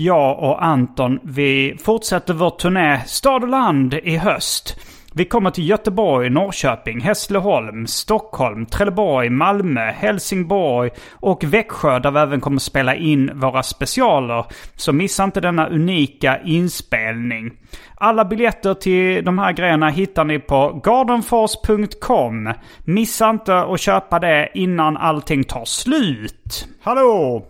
Jag och Anton, vi fortsätter vår turné Stad och land i höst. Vi kommer till Göteborg, Norrköping, Hässleholm, Stockholm, Trelleborg, Malmö, Helsingborg och Växjö där vi även kommer spela in våra specialer. Så missa inte denna unika inspelning. Alla biljetter till de här grejerna hittar ni på gardenfors.com. Missa inte att köpa det innan allting tar slut. Hallå!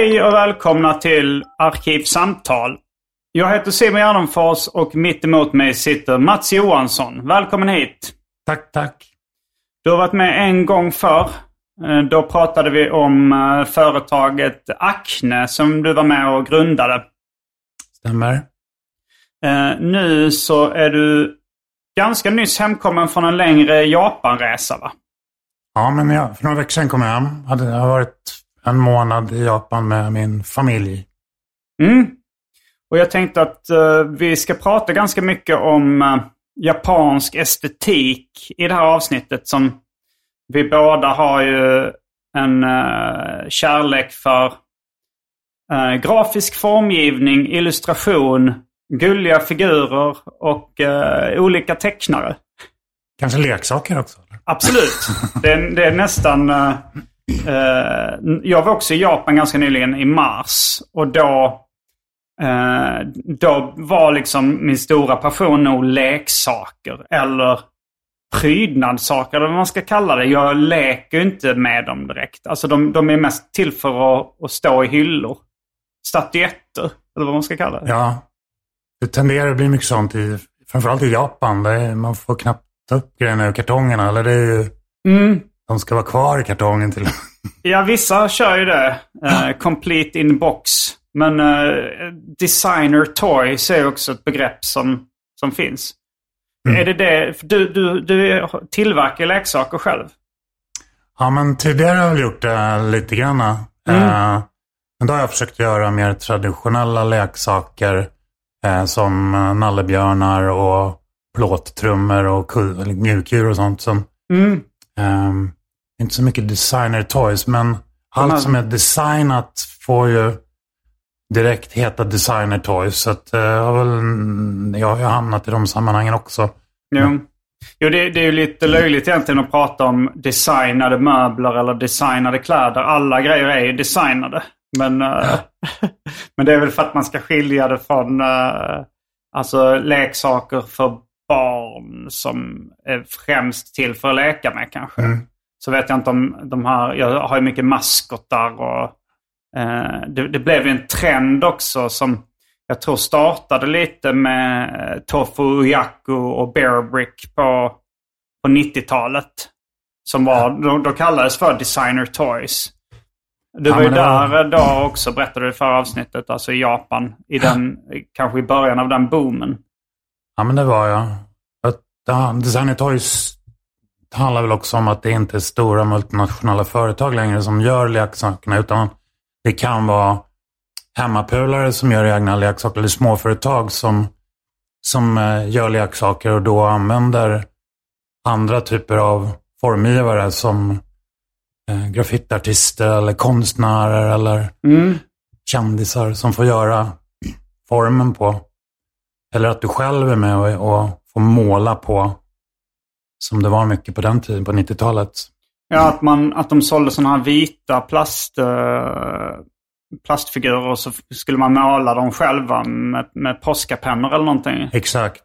Hej och välkomna till Arkivsamtal. Jag heter Simon Gärdenfors och mitt emot mig sitter Mats Johansson. Välkommen hit! Tack, tack. Du har varit med en gång förr. Eh, Då pratade vi om eh, företaget Acne som du var med och grundade. Stämmer. Eh, Nu så är du ganska nyss hemkommen från en längre Japanresa va? Ja, men jag, för några veckor sedan kom jag hem. Hade, jag har varit en månad i Japan med min familj. Mm. Och jag tänkte att eh, vi ska prata ganska mycket om eh, japansk estetik i det här avsnittet. Som vi båda har ju en eh, kärlek för grafisk formgivning, illustration, gulliga figurer och olika tecknare. Kanske leksaker också? Eller? Absolut. Det är, det är nästan... eh, jag var också i Japan ganska nyligen i mars. Och då, eh, då var liksom min stora passion nog leksaker. Eller prydnadssaker eller vad man ska kalla det. Jag leker inte med dem direkt. Alltså de, de är mest till för att, att stå i hyllor. Statyetter, eller vad man ska kalla det. Ja. Det tenderar att bli mycket sånt, i, framförallt i Japan. Det är, man får knappt upp grejerna ur kartongerna. Eller det är ju, Mm. De ska vara kvar i kartongen till Ja, vissa kör ju det. Eh, complete in box. Men eh, designer toys är också ett begrepp som, som finns. Är det det? Du, du, du tillverkar leksaker själv? Ja, men tidigare har jag väl gjort det lite grann. Eh, men då har jag försökt göra mer traditionella leksaker eh, som nallebjörnar och plåttrummor och mjukdjur och sånt. Som, Mm. ehm, inte så mycket designer toys, men allt som är designat får ju direkt heta designer toys. Så att, eh, jag, har väl, jag har hamnat i de sammanhangen också. Jo, jo det, det är ju lite löjligt egentligen att prata om designade möbler eller designade kläder. Alla grejer är ju designade. Men, eh, men det är väl för att man ska skilja det från eh, alltså leksaker för barn som är främst till för att leka med kanske. Mm. Så vet jag inte om de här, jag har ju mycket maskotar och eh, det, det blev ju en trend också som jag tror startade lite med eh, Tofu Uyaku och Bearbrick på, på 90-talet. Som var, då, då kallades för Designer Toys. Du var ju där då också, berättade du i förra avsnittet, alltså i Japan. I den, kanske i början av den boomen. Ja, men det var jag. Designer Toys handlar väl också om att det inte är stora multinationella företag längre som gör leksakerna. Utan det kan vara hemmapulare som gör egna leksaker, eller småföretag som, som eh, gör leksaker och då använder andra typer av formgivare som eh, graffitartister eller konstnärer eller Mm. kändisar som får göra formen på. Eller att du själv är med och, och får måla på, som det var mycket på den tiden, på 90-talet. Ja, att, man, att de sålde sådana här vita plast, eh, plastfigurer och så skulle man måla dem själva med, med Posca-pennor eller någonting. Exakt.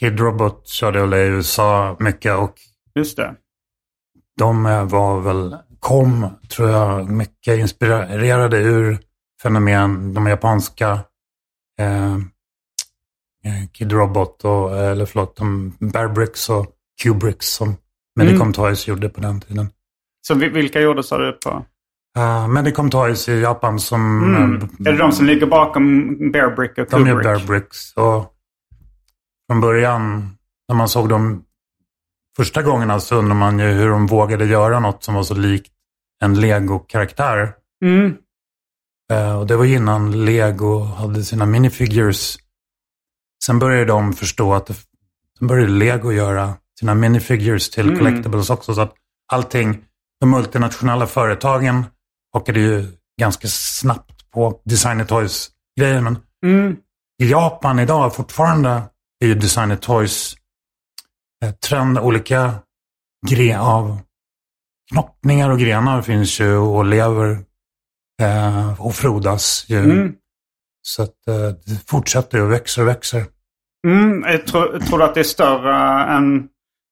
Kid Robot körde väl i USA mycket och Just det. de eh, var väl, kom, tror jag, mycket inspirerade ur fenomen, de japanska eh, eh, Kid Robot och, eller förlåt, de Bear Bricks och Kubricks som Medicom Toys gjorde på den tiden. Så vi- vilka gjorde sa du på? Uh, Medicom Toys i Japan som... Mm. eh, Är det de som ligger bakom Bear Brick och de gör Kubrick? Bear Bricks. Och från början, när man såg dem första gångerna så undrar man ju hur de vågade göra något som var så likt en Lego-karaktär. Mm. Eh, och det var innan Lego hade sina minifigures. Sen började de förstå att det, sen började Lego göra sina minifigures till Mm. collectibles också. Så att allting, de multinationella företagen hakade ju ganska snabbt på designer toys-grejen. Men Mm. i Japan idag fortfarande är ju designer toys eh, trend, olika gre av knoppningar och grenar finns ju och lever eh, och frodas ju. Mm. Så att eh, det fortsätter och växer och växer. Mm. Jag tror, tror att det är större än...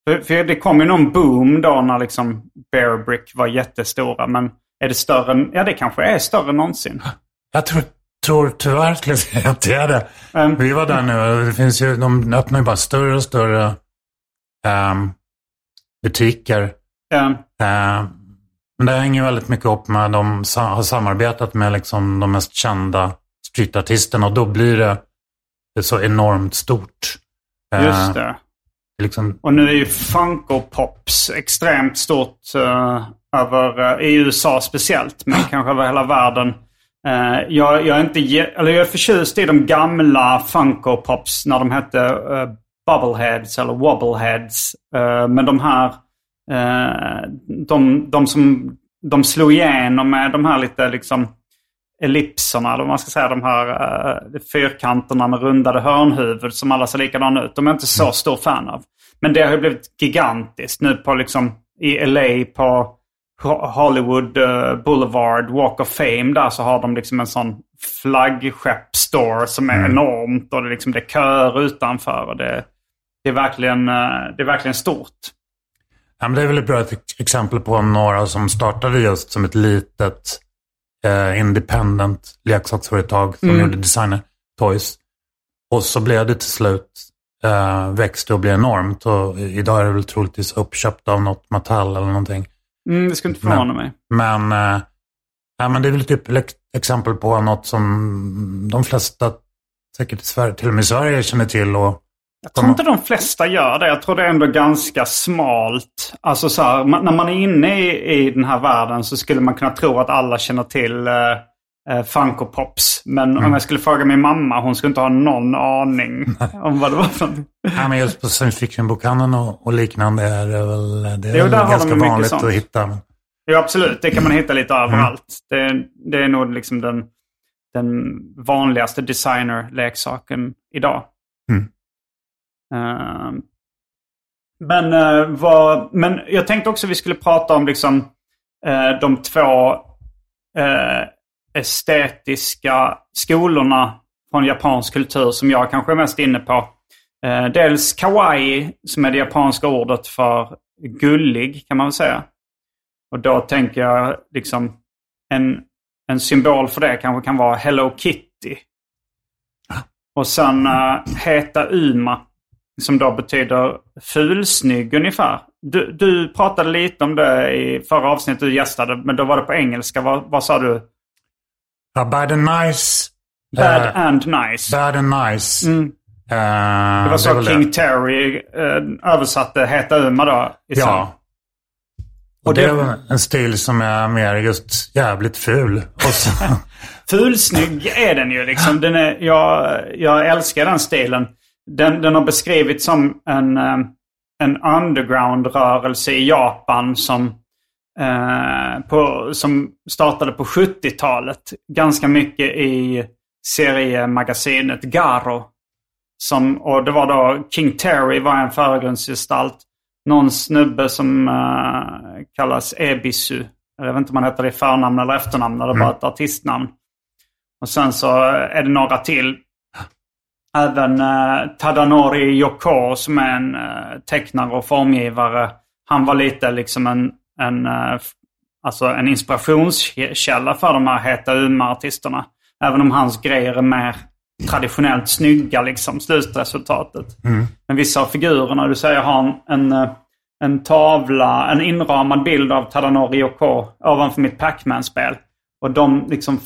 För, för det kom ju någon boom då när liksom Bear Brick var jättestora. Men är det större än... Ja, det kanske är större än någonsin. Jag tror, tror tyvärr skulle jag säga att det är det. Um, Vi var där nu och det finns ju, de öppnar ju bara större och större ehm, butiker. um, Eh, men det hänger väldigt mycket upp med att de har samarbetat med liksom de mest kända streetartisterna och då blir det, så enormt stort. Just det. Liksom, Och nu är ju Funko Pops extremt stort eh, över, eh, i USA speciellt, men kanske över hela världen. Eh, jag, jag, är inte, eller jag är förtjust i de gamla Funko Pops när de hette uh, Bubbleheads eller Wobbleheads. Eh, men de här, de, de som de slog igenom med de här lite liksom ellipserna, eller vad man ska säga, de här uh, fyrkanterna med rundade hörnhuvud som alla ser likadana ut. De är inte så stor fan av. Men det har ju blivit gigantiskt nu på liksom i LA på Ho- Hollywood eh, Boulevard, Walk of Fame där så har de liksom en sån flaggskepp-store som är enormt och det, liksom, det är köer utanför. Och det, det, är verkligen, eh, det är verkligen stort. ja, men det är väl ett bra ex- exempel på några som startade just som ett litet eh, independent leksaksföretag som gjorde designer toys. Och så blev det till slut eh, växte och blev enormt och idag är det väl troligtvis uppköpt av något Mattel eller någonting. Mm, det skulle inte förvåna mig. Men, eh, ja, men det är väl typ exempel på något som de flesta, säkert i Sverige, till och med i Sverige känner till. Och, Jag tror inte de flesta gör det. Jag tror det är ändå ganska smalt. Alltså så här, när man är inne i, i den här världen så skulle man kunna tro att alla känner till eh, eh, Funko Pops. Men om jag skulle fråga min mamma, hon skulle inte ha någon aning om vad det var för ja, men just på science fiction-bokhandeln och, och liknande är det väl, det är Jo, väl de ganska mycket vanligt sånt. att hitta. Men, Ja, absolut. Det kan man hitta lite överallt. Det, det är nog liksom den, den vanligaste designerleksaken idag. Mm. Ehm, men, eh, vad, men jag tänkte också vi skulle prata om liksom, eh, de två eh, estetiska skolorna från japansk kultur som jag kanske är mest inne på. Dels kawaii, som är det japanska ordet för gullig, kan man väl säga. Och då tänker jag liksom en, en symbol för det kanske kan vara Hello Kitty. Och sen uh, Heta Uma. Som då betyder fulsnygg ungefär. Du, du pratade lite om det i förra avsnittet du gästade. Men då var det på engelska. Vad, vad sa du? ja, bad and nice. Bad eh, and nice. bad and nice. Mm. Eh, Det var är så väl King Terry eh, översatte Heta Uma då. i sen. Ja. Och det är väl en stil som är mer just jävligt ful. Fulsnygg är den ju liksom. Den är, jag, jag älskar den stilen. Den, den har beskrivits som en, eh, en underground-rörelse i Japan som, eh, på, som startade på 70-talet. Ganska mycket i seriemagasinet Garo. Som, och det var då King Terry var en förgrundsgestalt. Någon snubbe som uh, kallas Ebisu. Jag vet inte om man heter det i förnamn eller efternamn eller bara ett artistnamn. Och sen så är det några till. Även uh, Tadanori Yoko som är en uh, tecknare och formgivare. Han var lite liksom en, en, uh, alltså en inspirationskälla för de här Heta Uma-artisterna. Även om hans grejer är mer traditionellt snygga, liksom, slutresultatet. Mm. Men vissa av figurerna, du säger, har en, en, en tavla, en inramad bild av Tadanori Yoko ovanför mitt Pac-Man-spel. Och de liksom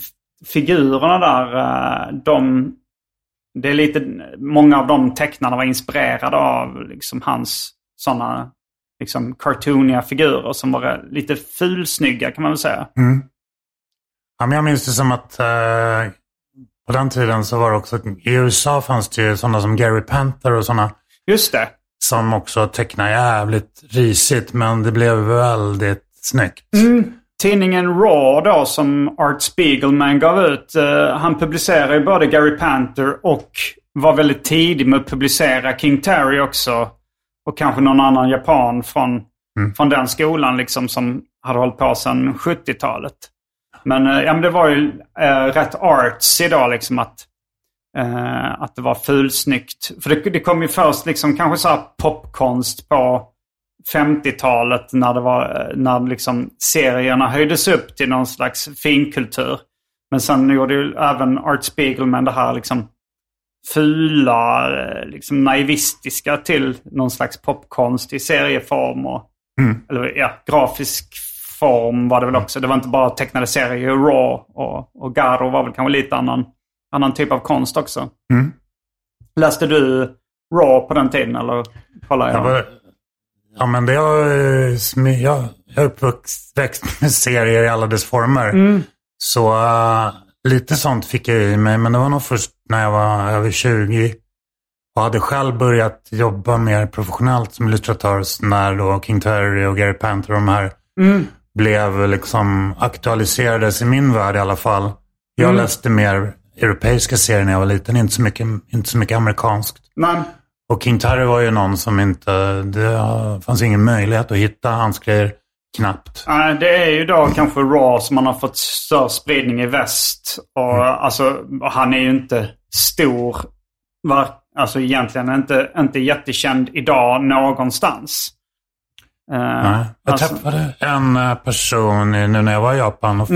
figurerna där, eh, de... Det är lite, många av de tecknarna var inspirerade av liksom hans sådana liksom cartooniga figurer som var lite fulsnygga kan man väl säga. Mm. Ja, men jag minns det som att eh, på den tiden så var det också, i USA fanns det ju sådana som Gary Panther och sådana. Just det. Som också tecknade jävligt risigt men det blev väldigt snyggt. Mm. Tidningen Raw då som Art Spiegelman gav ut. Uh, han publicerade ju både Gary Panther och var väldigt tidig med att publicera King Terry också. Och kanske någon annan japan från, Mm. från den skolan liksom som hade hållit på sedan 70-talet. Men, eh, ja, men det var ju eh, rätt artsy då liksom att, eh, att det var fulsnyggt. För det, det kom ju först liksom kanske så popkonst på 50-talet när det var när liksom serierna höjdes upp till någon slags finkultur. Men sen gjorde ju även Art Spiegelman det här liksom fula, eh, liksom naivistiska till någon slags popkonst i serieform. Och, Eller ja, grafisk form var det väl också. Det var inte bara tecknade serier. Raw och, och Garo var väl kanske lite annan, annan typ av konst också. Mm. Läste du Raw på den tiden eller kollade jag? Ja, men det har, eh, jag, jag är uppväxt med serier i alla dess former. Så eh, lite sånt fick jag i mig. Men det var nog först när jag var över 20 och hade själv börjat jobba mer professionellt som illustratör när då King Terry och Gary Panther och de här blev liksom aktualiserades i min värld i alla fall. Jag läste mer europeiska serier när jag var liten, inte så mycket, inte så mycket amerikanskt. Nej. Och King Terry var ju någon som inte, det fanns ingen möjlighet att hitta hans grejer knappt. Nej, det är ju då kanske Raw som man har fått större spridning i väst. Och alltså, han är ju inte stor. Var, alltså egentligen inte, inte jättekänd idag någonstans. Eh, Nej. Jag alltså- träffade en eh, person nu när jag var i Japan och,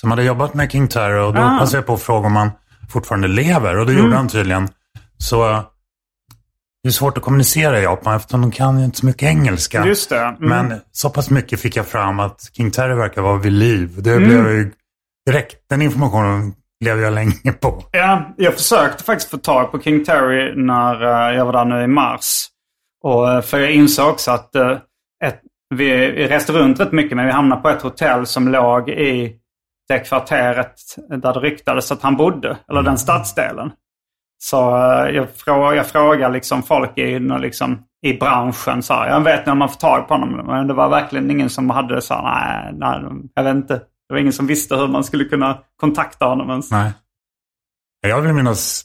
som hade jobbat med King Terry och då Ah. passade jag på att fråga om han fortfarande lever och det gjorde han tydligen. Så eh, det är svårt att kommunicera i Japan eftersom de kan ju inte så mycket engelska. Just det. Mm. Men så pass mycket fick jag fram att King Terry verkar vara vid liv. Det Mm. blev ju direkt, den informationen lever jag länge på. Ja, jag försökte faktiskt få tag på King Terry när eh, jag var där nu i mars. Och, eh, för jag insåg också att eh, ett, vi, reste runt rätt mycket men vi hamnade på ett hotell som låg i det kvarteret där det ryktades att han bodde. Eller den stadsdelen. Så eh, jag, frå, jag frågade liksom folk i, liksom, i branschen. Så här, jag vet när man får tag på honom. Men det var verkligen ingen som hade så här, nej, nej, jag vet inte. Det var ingen som visste hur man skulle kunna kontakta honom ens. Nej. Jag vill minnas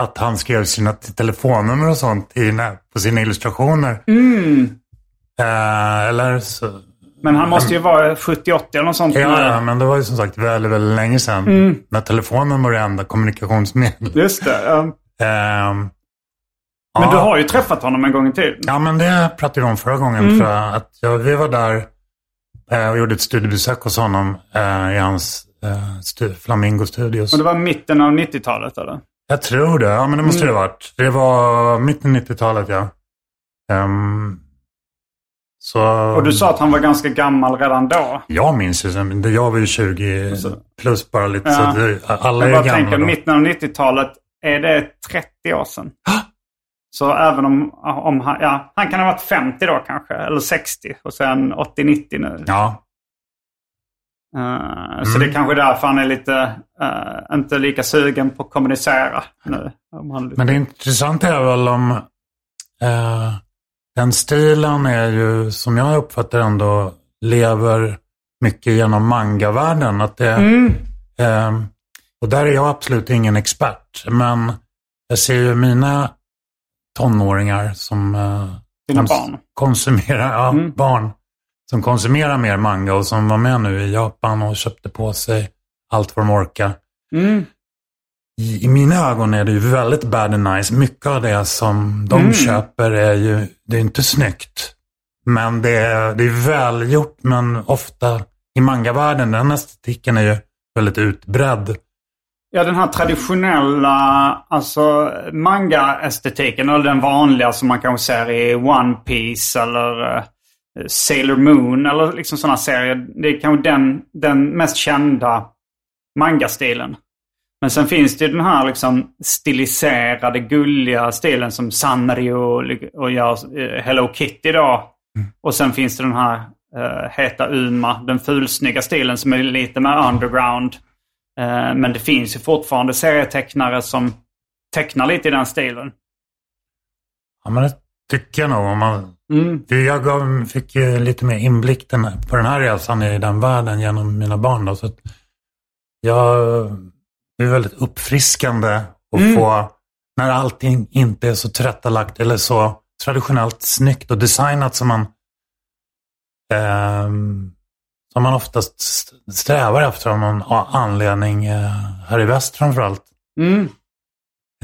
att han skrev sina telefonnummer och sånt i, på sina illustrationer. Mm. Eh, eller så... Men han måste ju vara 70-80 eller något sånt. Ja, ja, men det var ju som sagt väldigt, väldigt länge sedan. Mm. När telefonen var det enda kommunikationsmedel. Just det. ja. Ehm, Men ja. du har ju träffat honom en gång tiden. Ja, men det pratade vi om förra gången. Mm. För att ja, vi var där eh, och gjorde ett studiebesök hos honom eh, i hans eh, stu- Flamingo Studios. Och det var mitten av 90-talet eller? Jag tror det. Ja, men det måste Mm. det ha varit. Det var mitten 90-talet, ja. Ehm, så... Och du sa att han var ganska gammal redan då. Jag minns ju, jag var ju 20 plus bara lite. Ja. Så det, alla Jag är bara gamla tänker, då. mitten av 90-talet, är det 30 år sedan? Så även om, om han, ja, han kan ha varit 50 då kanske, eller 60 och sen 80-90 nu. Ja. Eh, Så det är kanske därför han är lite, eh, inte lika sugen på att kommunicera nu. Om han... Men det intressanta är väl om eh, den stilen är ju, som jag uppfattar ändå, lever mycket genom mangavärlden. Att det, eh, och där är jag absolut ingen expert. Men jag ser ju mina tonåringar som eh, Dina barn. konsumerar, ja, barn som konsumerar mer manga och som var med nu i Japan och köpte på sig allt vad de orkar. Mm. I, I mina ögon är det ju väldigt bad and nice. Mycket av det som de köper är ju, det är inte snyggt. Men det är, det är välgjort, men ofta i mangavärlden, den estetiken är ju väldigt utbredd. Ja, den här traditionella alltså manga-estetiken, eller den vanliga som man kanske ser i One Piece eller eh, Sailor Moon eller liksom sådana serier. Det är kanske den, den mest kända manga-stilen. Men sen finns det ju den här liksom stiliserade, gulliga stilen som Sanrio och gör eh, Hello Kitty då. Och sen finns det den här uh, Heta Uma, den fulsnygga stilen som är lite mer underground. Eh, men det finns ju fortfarande serietecknare som tecknar lite i den stilen. Ja, men det tycker jag nog. Om man, Mm. jag gav, fick ju lite mer inblick den, på den här resan i den världen genom mina barn. Då, så att jag, det är väldigt uppfriskande att få, när allting inte är så tillrättalagt eller så traditionellt snyggt och designat som man ehm, som man oftast st- strävar efter av någon anledning eh, här i väst framförallt. Mm.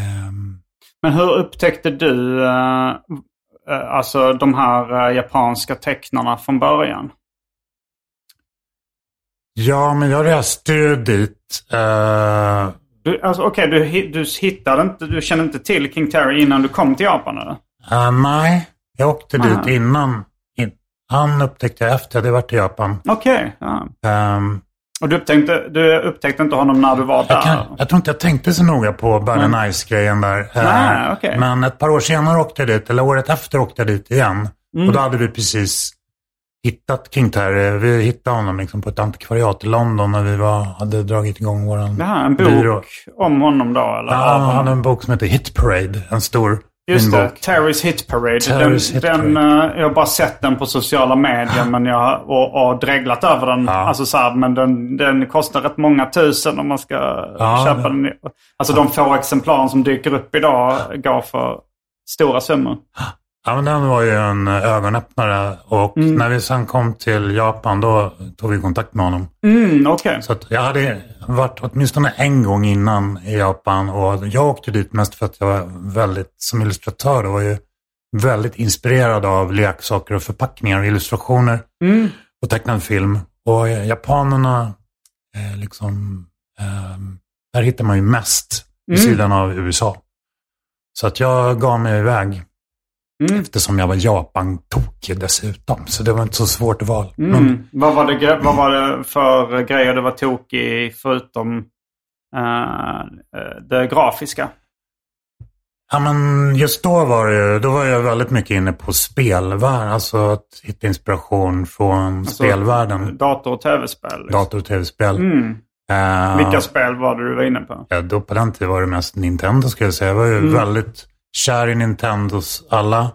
Ehm, Men hur upptäckte du eh, eh, alltså de här eh, japanska tecknarna från början? Ja, men jag reste ju dit. Du, alltså, Okej, du, hi- du hittade inte, du kände inte till King Terry innan du kom till Japan eller? eh, nej, jag åkte Aha. dit innan. In, han upptäckte jag efter att jag hade varit i Japan. Okej. ja. Ehm, Och du upptäckte, du upptäckte inte honom när du var där? jag, kan, jag tror inte jag tänkte så noga på Bad and Ice-grejen där. Eh, Nej, okej. Men ett par år senare åkte jag dit, eller året efter åkte jag dit igen. Mm. Och då hade vi precis hittat King Terry. Vi hittade honom liksom på ett antikvariat i London när vi var, hade dragit igång Det här, en bok byrå. om honom då? Eller? Ja, han hade en bok som heter Hit Parade. En stor Just det. Terrys Hit Parade. Terry's den, Hit den, Parade. eh, jag har bara sett den på sociala medier men jag har och, och dreglat över den. Ja. Alltså så här, men den, den kostar rätt många tusen om man ska Ja, köpa det- den. Alltså de få exemplaren som dyker upp idag går för stora summor. Ja, men den var ju en ögonöppnare. Och Mm. när vi sen kom till Japan då tog vi kontakt med honom. Mm, okej. Så jag hade varit åtminstone en gång innan i Japan och jag åkte dit mest för att jag var väldigt, som illustratör, var ju väldigt inspirerad av leksaker och förpackningar och illustrationer Mm. och tecknad film. Och eh, japanerna, eh, liksom, eh, där hittar man ju mest vid Mm. sidan av USA. Så att jag gav mig iväg Mm. eftersom jag var Japan-tokig dessutom. Så det var inte så svårt val. Men, Mm. Vad, var det, vad var det för grejer du var tokig i förutom eh, det grafiska? Ja, men just då var, det, då var jag väldigt mycket inne på spelvärlden. Alltså att hitta inspiration från Alltså, spelvärlden. Dator och tv-spel? liksom. Dator och tv-spel. Mm. Eh, Vilka spel var det du var inne på? ja, då på den tiden var det mest Nintendo skulle jag säga. Jag var ju Mm. väldigt kär i Nintendos alla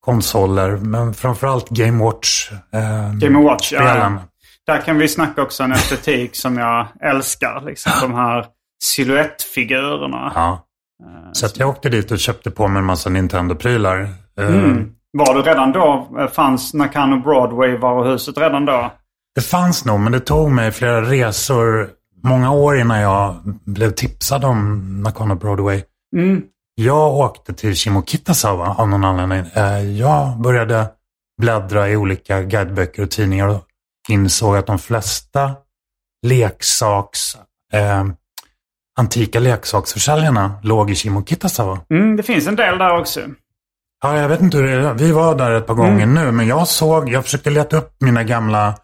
konsoler. Men framförallt Game Watch. Eh, Game Watch, ja. spelen. Där kan vi snacka också en estetik som jag älskar. Liksom, de här silhuettfigurerna. Ja. Så att jag åkte dit och köpte på mig en massa Nintendo-prylar. Eh, Mm. Var du redan då, eh, fanns Nakano Broadway varuhuset redan då? Det fanns nog, men det tog mig flera resor, många år innan jag blev tipsad om Nakano Broadway. Mm. Jag åkte till Shimokitazawa av någon anledning. Eh, Jag började bläddra i olika guideböcker och tidningar och insåg att de flesta leksaks, eh, antika leksaksförsäljarna låg i Shimokitazawa. Mm, det finns en del där också. Ja, jag vet inte hur det är. Vi var där ett par gånger nu, men jag såg, jag försökte leta upp mina gamla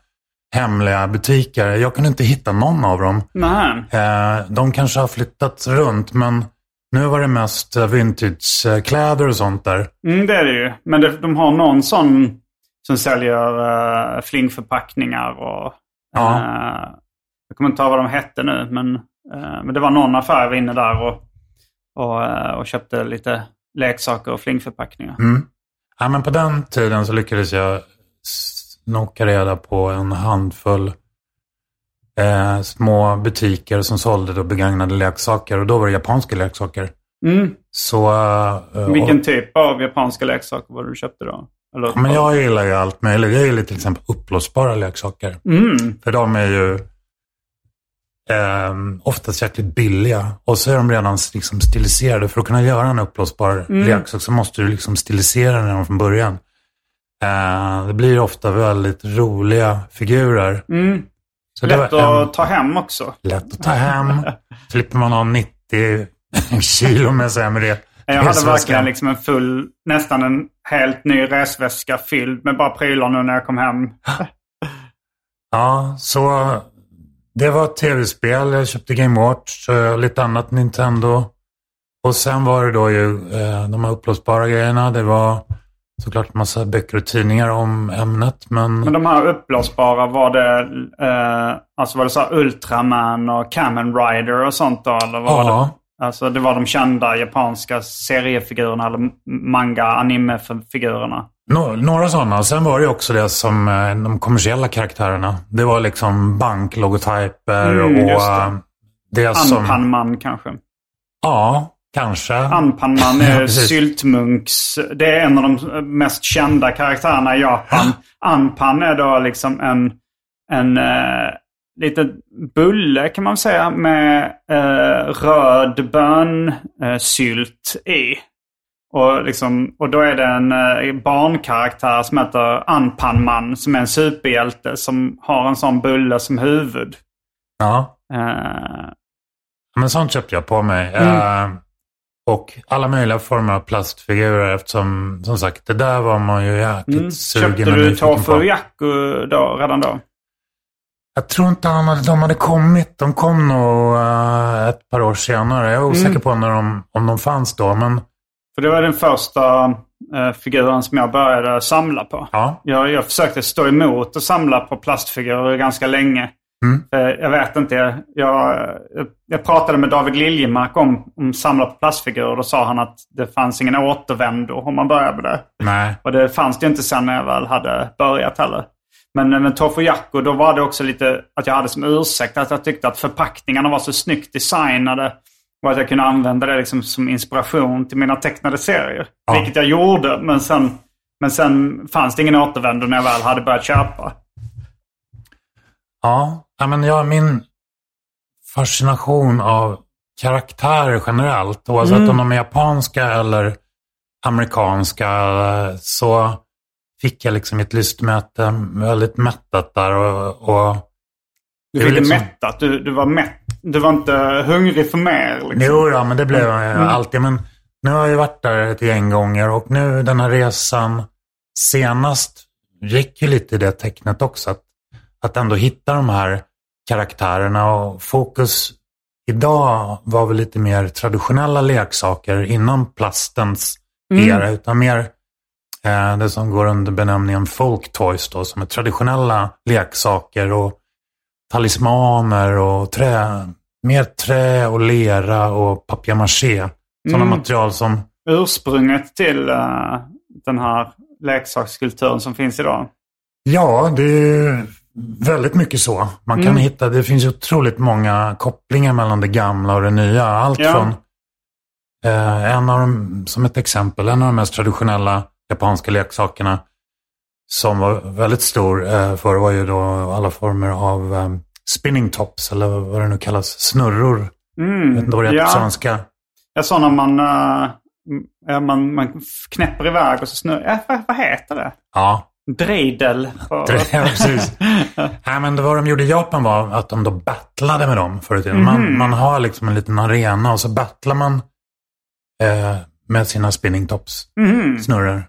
hemliga butiker. Jag kunde inte hitta någon av dem. Nej. Eh, de kanske har flyttat runt, men nu var det mest eh, vintagekläder och sånt där. Mm, det är det ju. Men det, de har någon sån som säljer uh, flingförpackningar och Ja. Eh, jag kommer inte ihåg vad de hette nu, men, eh, men det var någon affär jag var inne där och, och, eh, och köpte lite leksaker och flingförpackningar. Mm. Ja, men på den tiden så lyckades jag snoka reda på en handfull eh, små butiker som sålde då begagnade leksaker. Och då var det japanska leksaker. Mm. Så, eh, Vilken och, typ av japanska leksaker var det du köpte då? Eller, men jag gillar ju allt möjligt. Jag gillar till exempel uppblåsbara leksaker. mm. För de är ju eh, oftast jäkligt billiga. Och så är de redan liksom stiliserade. För att kunna göra en uppblåsbar Mm. leksak så måste du liksom stilisera den från början. Eh, det blir ofta väldigt roliga figurer. Mm. Så Lätt en- att ta hem också. lätt att ta hem. Slipper man ha 90 kilo med det. Jag hade verkligen liksom en full, nästan en helt ny resväska fylld med bara prylar nu när jag kom hem. Ja, så det var tv-spel. Jag köpte Game Watch och lite annat Nintendo. Och sen var det då ju eh, de här uppblåsbara grejerna. Det var såklart massa böcker och tidningar om ämnet. Men, Men de här uppblåsbara, var det, eh, alltså var det så här Ultraman och Kamen Rider och sånt då? Eller var ja, det, alltså det var de kända japanska seriefigurerna eller manga anime-figurerna? no, några sådana. Sen var det också det som eh, de kommersiella karaktärerna. Det var liksom banklogotyper Mm, och det. eh, det som... Anpanman kanske? Ja, kanske. Anpanman är. Syltmunks. Det är en av de mest kända karaktärerna i Japan. Anpan är då liksom en, en eh, liten bulle kan man säga med eh, röd bönsylt i. Och, liksom, och då är det en eh, barnkaraktär som heter Anpanman som är en superhjälte som har en sån bulle som huvud. Ja. Eh, Men sånt köpte jag på mig. Mm. Eh, och alla möjliga former av plastfigurer eftersom, som sagt, det där var man ju jäkligt mm. sugen Köpte du Tofu. Yaku då, redan då? Jag tror inte han hade, de hade kommit. De kom nog eh, ett par år senare. Jag är osäker Mm. på när de, om de fanns då. Men För det var den första eh, figuren som jag började samla på. ja, Jag, jag försökte stå emot och samla på plastfigurer ganska länge. Mm. Eh, jag vet inte. Jag, jag, pratade med David Liljemark om, om samla på plastfigurer. Då sa han att det fanns ingen återvändo om man började med det. nej. Och det fanns det inte sen när jag väl hade börjat heller. Men eh, med Tofu Yaku, då var det också lite att jag hade som ursäkt att jag tyckte att förpackningarna var så snyggt designade. Och att jag kunde använda det liksom som inspiration till mina tecknade serier. Ja. Vilket jag gjorde, men sen, men sen fanns det ingen återvändo när jag väl hade börjat köpa. Ja, men jag, min fascination av karaktärer generellt, oavsett Mm. om de är japanska eller amerikanska, så fick jag liksom ett lystmäte väldigt mättat där. Och, och Du fick det liksom- mättat. Du, du var mätt. Du var inte hungrig för mer. Liksom. Jo, ja, men det blev jag Mm. alltid. Men nu har jag varit där ett gäng gånger och nu den här resan senast gick ju lite i det tecknet också. Att, att ändå hitta de här karaktärerna och fokus idag var väl lite mer traditionella leksaker innan plastens Mm. era. Utan mer eh, det som går under benämningen folk toys då, som är traditionella leksaker och talismaner och trä. Mer trä och lera och papier-maché. Sådana Mm. material som Ursprunget till eh, den här leksakskulturen som finns idag. Ja, det är väldigt mycket så. Man kan Mm. hitta, det finns otroligt många kopplingar mellan det gamla och det nya. Allt Ja. från, eh, en av dem, som ett exempel, en av de mest traditionella japanska leksakerna som var väldigt stor eh, förr var ju då alla former av eh, spinning tops, eller vad det nu kallas, snurror. Mm. Jag vet inte vad det heter på ja. svenska. Ja, så när man, ja, man, man knäpper iväg och så snurrar. Ja, vad, vad heter det? Ja, Dreidel. Ja, precis. Nej, men det vad de gjorde i Japan var att de då battlade med dem förut i tiden. Mhm. Man, man har liksom en liten arena och så battlar man eh, med sina spinning tops, Mhm. snurror.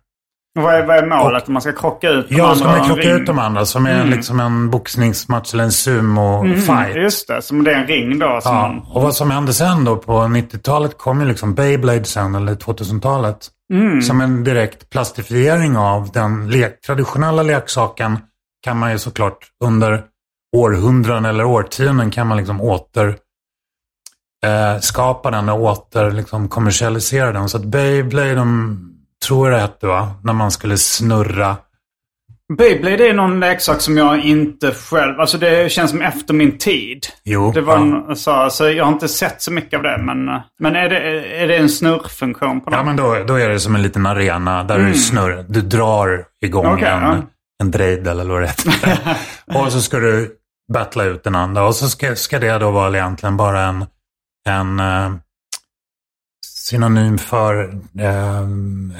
Och Vad är, vad är målet? Man ska krocka ut de Ja, ska andra man i en krocka ring? ut de andra som är Mm. liksom en boxningsmatch eller en Mhm, sumo-fight. Just det, som det är en ring då. Ja, man, och vad som hände sen då på 90-talet kom ju liksom Beyblade sen, eller 2000-talet. Mm. Som en direkt plastifiering av den le traditionella leksaken kan man ju såklart under århundraden eller årtionden kan man liksom åter eh, skapa den och åter liksom kommersialisera den. Så att Beyblade, de tror jag det hette va? När man skulle snurra. Beyblade är någon leksak som jag inte själv... Alltså det känns som efter min tid. Jo, Det var ja. en, så, så jag har inte sett så mycket av det. Men, men är, det, är det en snurrfunktion på något? Ja, men då, då är det som en liten arena där du snurrar. Du drar igång Mm. Okej, en, ja. en dreidel eller vad det heter. och så ska du battla ut den andra. Och så ska, ska det då vara egentligen bara en, en eh, synonym för eh,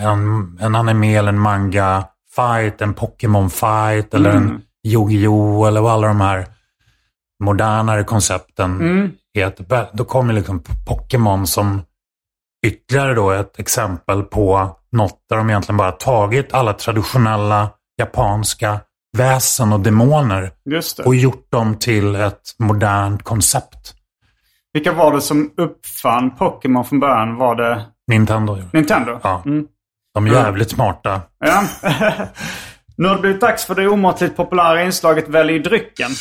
en, en anime eller en manga fight, en Pokémon fight eller Mm. en Yu-Gi-Oh! eller alla de här modernare koncepten Mm. heter. Då kommer liksom Pokémon som ytterligare då ett exempel på något där de egentligen bara tagit alla traditionella japanska väsen och demoner och gjort dem till ett modernt koncept. Vilka var det som uppfann Pokémon från början? Var det Nintendo. Nintendo? Ja. Mm. De är jävligt smarta. Ja. nu har det blivit dags för det omåttligt populära inslaget Välj drycken.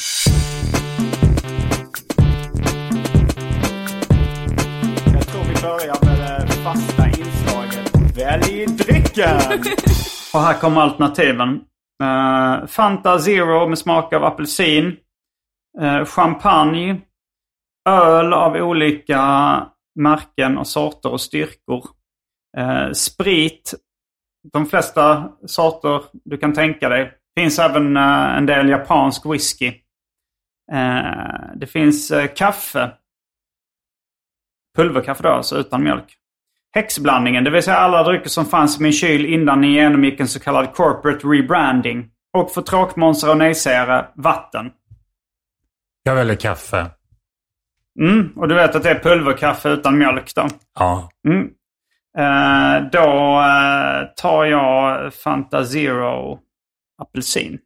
Jag tror vi börjar med det fasta inslaget Välj drycken. Och här kommer alternativen. Eh, Fanta Zero med smak av apelsin. Eh, champagne. Öl av olika märken och sorter och styrkor. Eh, sprit de flesta sorter du kan tänka dig. Det finns även eh, en del japansk whisky. Eh, det finns eh, kaffe. Pulverkaffe då, alltså utan mjölk. Häxblandningen, det vill säga alla drycker som fanns i min kyl innan ni genomgick en så kallad corporate rebranding. Och för tråkmånsar och nejsägare, vatten. Jag väljer kaffe. Mm, och du vet att det är pulverkaffe utan mjölk då? Ja. Mm. Eh, då eh, tar jag Fanta Zero apelsin.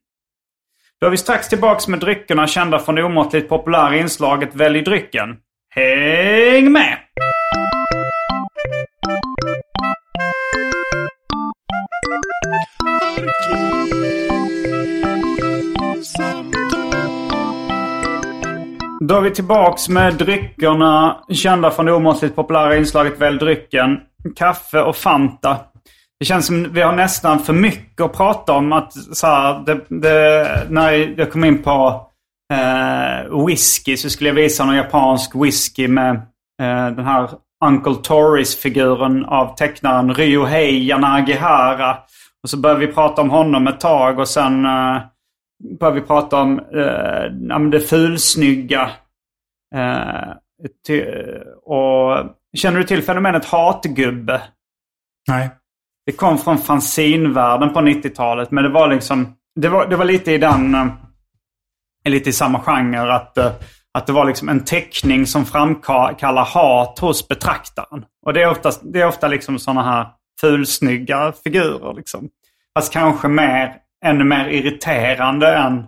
Då är vi strax tillbaks med dryckerna kända från det omåttligt populära inslaget Välj drycken. Häng med! Då är vi tillbaks med dryckerna kända från det omåttligt populära inslaget Välj drycken. Kaffe och Fanta. Det känns som vi har nästan för mycket att prata om. Att, så här, det, det, när jag kom in på eh, whisky så skulle jag visa någon japansk whisky med eh, den här Uncle Toris-figuren av tecknaren Ryohei Yanagihara. Och så började vi prata om honom ett tag och sen eh, började vi prata om eh, det fulsnygga. Eh, och, känner du till fenomenet hatgubbe? Nej. Det kom från fanzinvärlden på 90-talet. Men det var liksom... Det var, det var lite i den... eh, Lite i samma genre. Att, eh, att det var liksom en teckning som framkallar hat hos betraktaren. Och det är ofta, det är ofta liksom sådana här fulsnygga figurer. Liksom. Fast kanske mer, ännu mer irriterande än,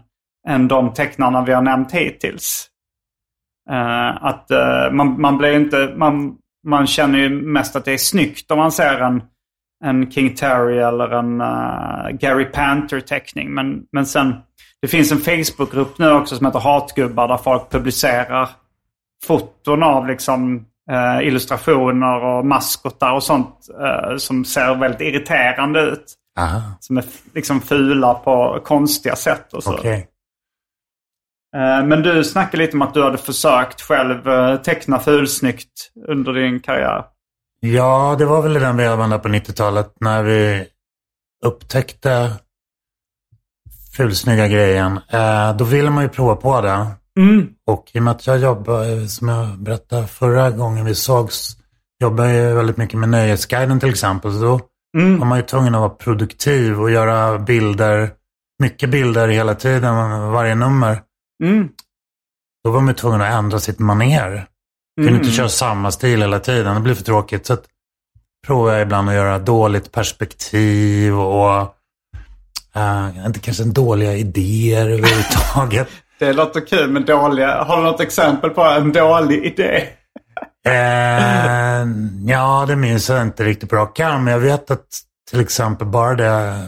än de tecknarna vi har nämnt hittills. Uh, att uh, man, man blir inte... Man, man känner ju mest att det är snyggt om man ser en, en King Terry eller en uh, Gary Panther-teckning. Men, men sen, det finns en Facebookgrupp nu också som heter Hatgubbar där folk publicerar foton av liksom illustrationer och maskotar och sånt som ser väldigt irriterande ut. Aha. Som är liksom fula på konstiga sätt och så. Okej. Eh, Men du snackade lite om att du hade försökt själv eh, teckna fulsnyggt under din karriär. Ja, det var väl den vevan där på 90-talet när vi upptäckte fulsnygga grejen. Eh, då ville man ju prova på det. Mm. Och i och med att jag jobbar, som jag berättade förra gången vi sågs, jobbar jag väldigt mycket med Nöjesguiden till exempel. Så då Mm. var man ju tvungen att vara produktiv och göra bilder, mycket bilder hela tiden, varje nummer. Mm. Då var man tvungen att ändra sitt. Kunde Mm. inte köra samma stil hela tiden. Det blir för tråkigt. Så att provar jag ibland att göra dåligt perspektiv och uh, inte kanske dåliga idéer överhuvudtaget. Det låter kul med dåliga... Har du något exempel på en dålig idé? Eh, ja, det minns jag inte riktigt på rak arm. Men jag vet att till exempel bara det,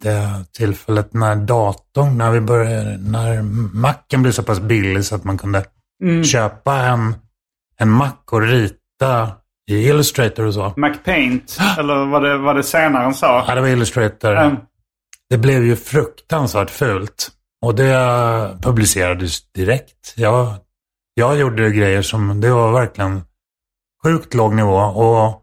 det tillfället när datorn, när vi började, när macken blev så pass billig så att man kunde köpa en, en Mac och rita i Illustrator och så. MacPaint, eller vad det, vad det senare sa. Ja, det var Illustrator. Mm. Det blev ju fruktansvärt fult. Och det publicerades direkt. Jag, jag gjorde grejer som, det var verkligen sjukt låg nivå. Och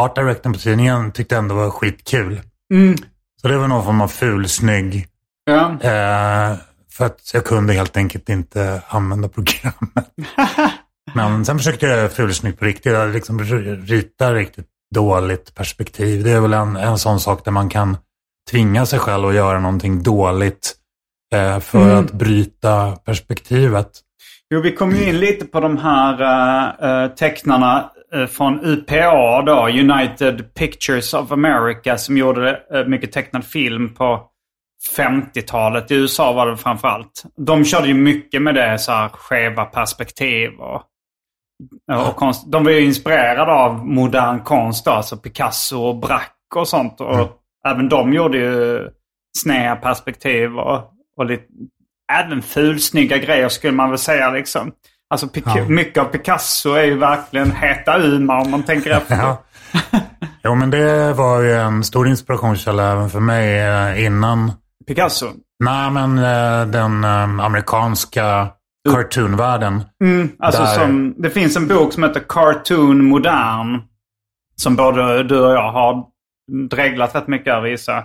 Art Directorn på tidningen tyckte ändå var skitkul. Mm. Så det var någon form av fulsnygg. Ja. Eh, för att jag kunde helt enkelt inte använda programmet. Men sen försökte jag göra fulsnyggt på riktigt. Jag liksom rita riktigt dåligt perspektiv. Det är väl en, en sån sak där man kan tvinga sig själv att göra någonting dåligt eh, för Mm. att bryta perspektivet. Jo, vi kom ju in lite på de här uh, tecknarna eh, från UPA då, United Pictures of America, som gjorde uh, mycket tecknad film på 50-talet. I USA var det framför allt. De körde ju mycket med det, så här skeva perspektiv och, och konst. De var ju inspirerade av modern konst då, alltså Picasso och Braque och sånt. Och även de gjorde ju sneda perspektiv och, och lite, även fulsnygga grejer skulle man väl säga liksom. Alltså Ja. mycket av Picasso är ju verkligen heta Uma om man tänker efter. Ja. Jo, men det var ju en stor inspirationskälla även för mig eh, innan. Picasso. Nej, men eh, den eh, amerikanska cartoonvärlden. Alltså Där- som, det finns en bok som heter Cartoon Modern. Som både du och jag har dreglat rätt mycket över gissar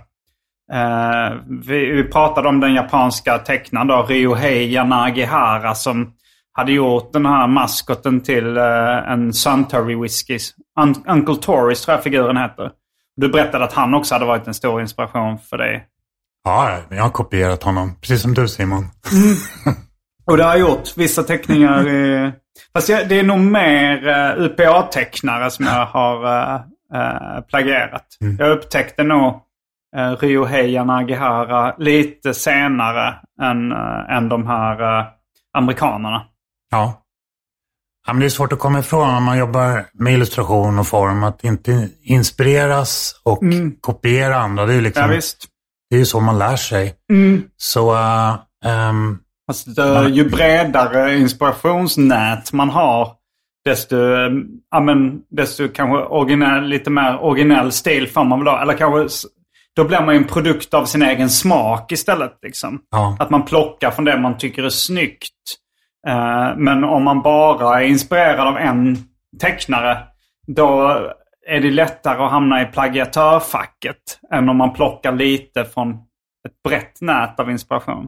eh, vi, vi pratade om den japanska tecknaren då, Ryohei Yanagihara som hade gjort den här maskoten till eh, en Suntory Whisky. Un- Uncle Toris tror jag figuren heter. Du berättade att han också hade varit en stor inspiration för dig. Ja, jag har kopierat honom. Precis som du Simon. Och det har jag gjort vissa teckningar. I, fast jag, det är nog mer uh, UPA-tecknare som jag har uh, uh, plagierat. Jag upptäckte nog uh, Ryohei Yanagihara lite senare än, uh, än de här uh, amerikanerna. Ja. ja men det är svårt att komma ifrån när man jobbar med illustration och form. Att inte inspireras och kopiera andra. Det är ju liksom, Ja, visst. det är ju så man lär sig. Så äh, ehm, Fast uh, ju bredare inspirationsnät man har, desto, eh, ja, men, desto kanske originell, lite mer originell stil får man väl då. Eller kanske, då blir man ju en produkt av sin egen smak istället. Liksom. Ja. Att man plockar från det man tycker är snyggt. Eh, men om man bara är inspirerad av en tecknare, då är det lättare att hamna i plagiatörfacket än om man plockar lite från ett brett nät av inspiration.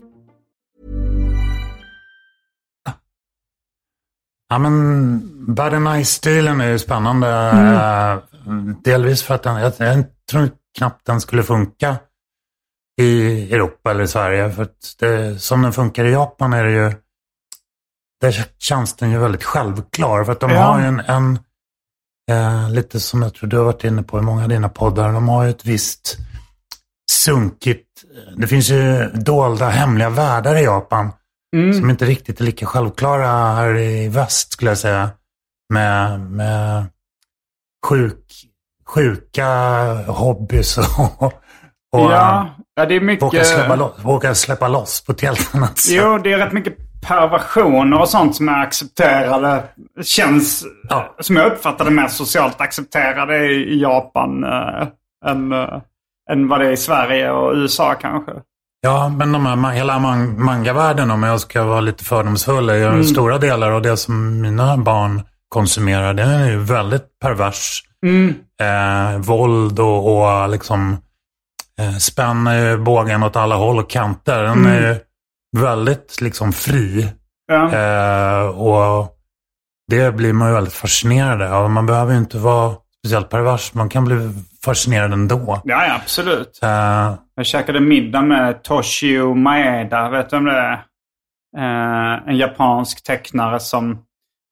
Ja, men Bad and Nice-stilen är ju spännande. Eh, delvis för att den, jag, jag tror knappt den skulle funka i Europa eller Sverige. För att det, som den funkar i Japan är det ju, där känns den ju väldigt självklar. För att de Ja. har ju en, en eh, lite som jag tror du har varit inne på i många av dina poddar, de har ju ett visst sunkigt, det finns ju dolda hemliga världar i Japan som inte riktigt är lika självklara här i väst skulle jag säga. Med, med sjuk, sjuka hobbys och, och Ja, ja, det är mycket... våga, släppa loss, våga släppa loss på ett helt annat sätt. Jo, det är rätt mycket perversioner och sånt som är accepterade. Känns, Ja. som jag uppfattar det, mer socialt accepterade i Japan äh, än, äh, än vad det är i Sverige och USA kanske. Ja, men de här, hela man, mangavärlden, om jag ska vara lite fördomsfull, är Mm. stora delar av det som mina barn konsumerar. Det är ju väldigt pervers. Mm. Eh, våld och, och liksom eh, spänner ju bågen åt alla håll och kanter. Den Mm. är ju väldigt liksom fri. Ja. Eh, och det blir man ju väldigt fascinerad av. Man behöver ju inte vara speciellt pervers. Man kan bli fascinerad ändå. ja, ja, absolut. Eh, Jag käkade middag med Toshio Maeda. Vet du vem det är? Eh, en japansk tecknare som...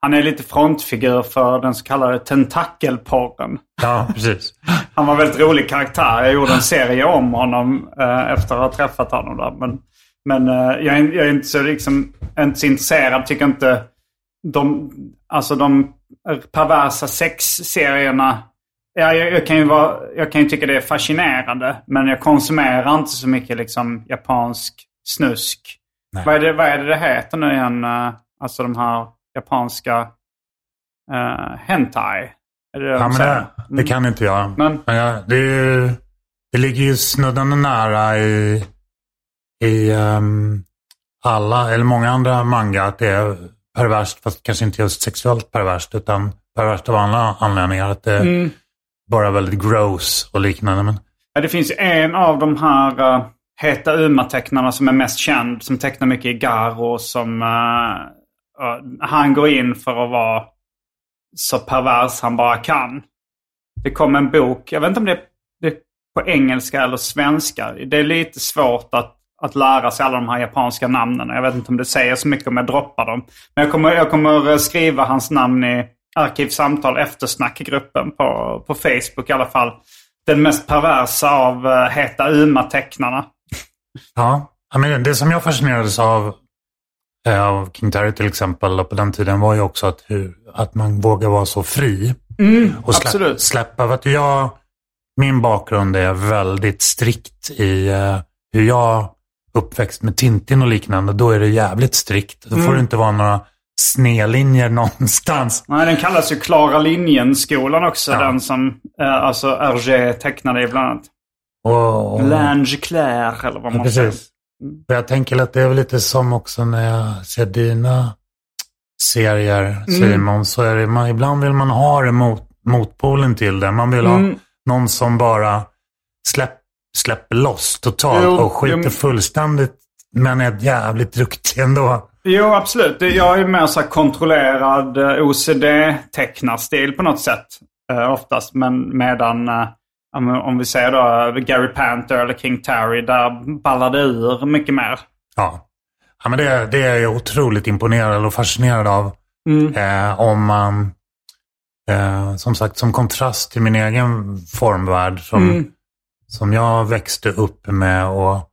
Han är lite frontfigur för den så kallade tentakelporren. ja, precis. Han var en väldigt rolig karaktär. Jag gjorde en serie om honom eh, efter att ha träffat honom. Där. Men, men jag, är, jag är inte så, liksom, inte så intresserad. Tycker inte de, alltså de perversa sexserierna. Ja, jag, jag, kan ju vara, jag kan ju tycka det är fascinerande. Men jag konsumerar inte så mycket liksom, japansk snusk. Vad är, det, vad är det det heter nu igen? eh, Alltså de här japanska uh, hentai. Är det det Ja, men det, det kan inte jag. Men- Men jag, det, ju- det ligger ju snuddande nära i, i ehm, alla, eller många andra manga, att det är perverst, fast kanske inte just sexuellt perverst, utan perverst av andra anledningar. Att det Mm bara väldigt gross och liknande. Men, Ja, det finns en av de här uh, Heta Uma-tecknarna som är mest känd. Som tecknar mycket i Garo. Som, uh, uh, han går in för att vara så pervers han bara kan. Det kom en bok, jag vet inte om det är, det är på engelska eller svenska. Det är lite svårt att, att lära sig alla de här japanska namnen. Jag vet inte om det säger så mycket om jag droppar dem. Men jag kommer, jag kommer skriva hans namn i Arkivsamtal eftersnackgruppen på, på Facebook i alla fall. Den mest perversa av uh, Heta Uma-tecknarna. ja, I mean, det som jag fascinerades av, eh, av King Terry till exempel, och på den tiden var ju också att, hur, att man vågar vara så fri. och slä, absolut. släppa. För att jag, min bakgrund är väldigt strikt i eh, hur jag uppväxt med Tintin och liknande. Då är det jävligt strikt. Då får det inte vara några snedlinjer någonstans. Nej, den kallas ju Klara Linjen-skolan också. Ja. Den som eh, alltså RG tecknade i bland annat. Och, Lange Claire eller vad ja, man säger. precis. Och jag tänker att det är väl lite som också när jag ser dina serier, Simon, så är det, man, ibland vill man ha det mot, motpolen till det. Man vill ha Mm. någon som bara släpp, släpper loss totalt Jo, och skiter jo, fullständigt, men är jävligt duktig ändå. Jo, absolut. Jag är mer så kontrollerad eh, OCD-tecknarstil på något sätt. Eh, oftast. Men medan, eh, om- vi säger då Gary Panther eller King Terry, där ballar det ur mycket mer. Ja, ja men det, det är jag otroligt imponerad och fascinerad av. Eh, om man, eh, som sagt, som kontrast till min egen formvärld som, som jag växte upp med. och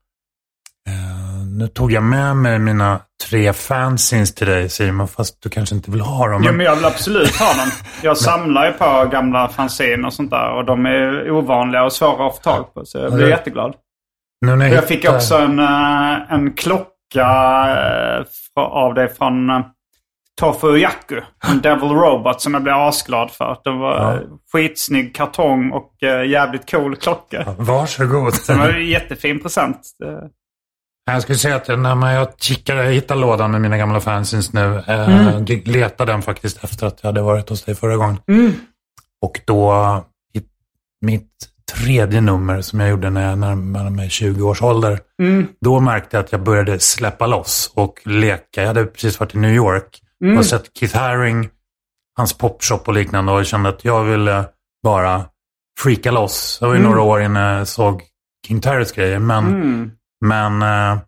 Nu tog jag med mig mina tre fanzines till dig Simon, fast du kanske inte vill ha dem. Jo, Men, men jag vill absolut ha dem. Jag samlar ju på gamla fanzine och sånt där. Och de är ovanliga och svåra att få tag på. Så jag blir Ja. jätteglad. nu jag, Jag fick också en, eh, en klocka eh, av dig från uh, Tofu Yaku. En Devil Robot som jag blev asglad för. Det var Ja. ja. skitsnygg kartong och eh, jävligt cool klocka. Varsågod. Det var en jättefin present. Eh, Jag skulle säga att när man, jag kikade, jag hittade lådan med mina gamla fanzines nu. Eh, Mm. Letade den faktiskt efter att jag hade varit hos dig förra gången. Mm. Och då, mitt tredje nummer som jag gjorde när jag närmade mig 20 års ålder. Mm. Då märkte jag att jag började släppa loss och leka. Jag hade precis varit i New York Mm. och sett Keith Haring, hans popshop och liknande. Och kände att jag ville bara freaka loss. Det var ju Mm. några år innan jag såg King Tyrus grejer. Men, Mm. Men eh,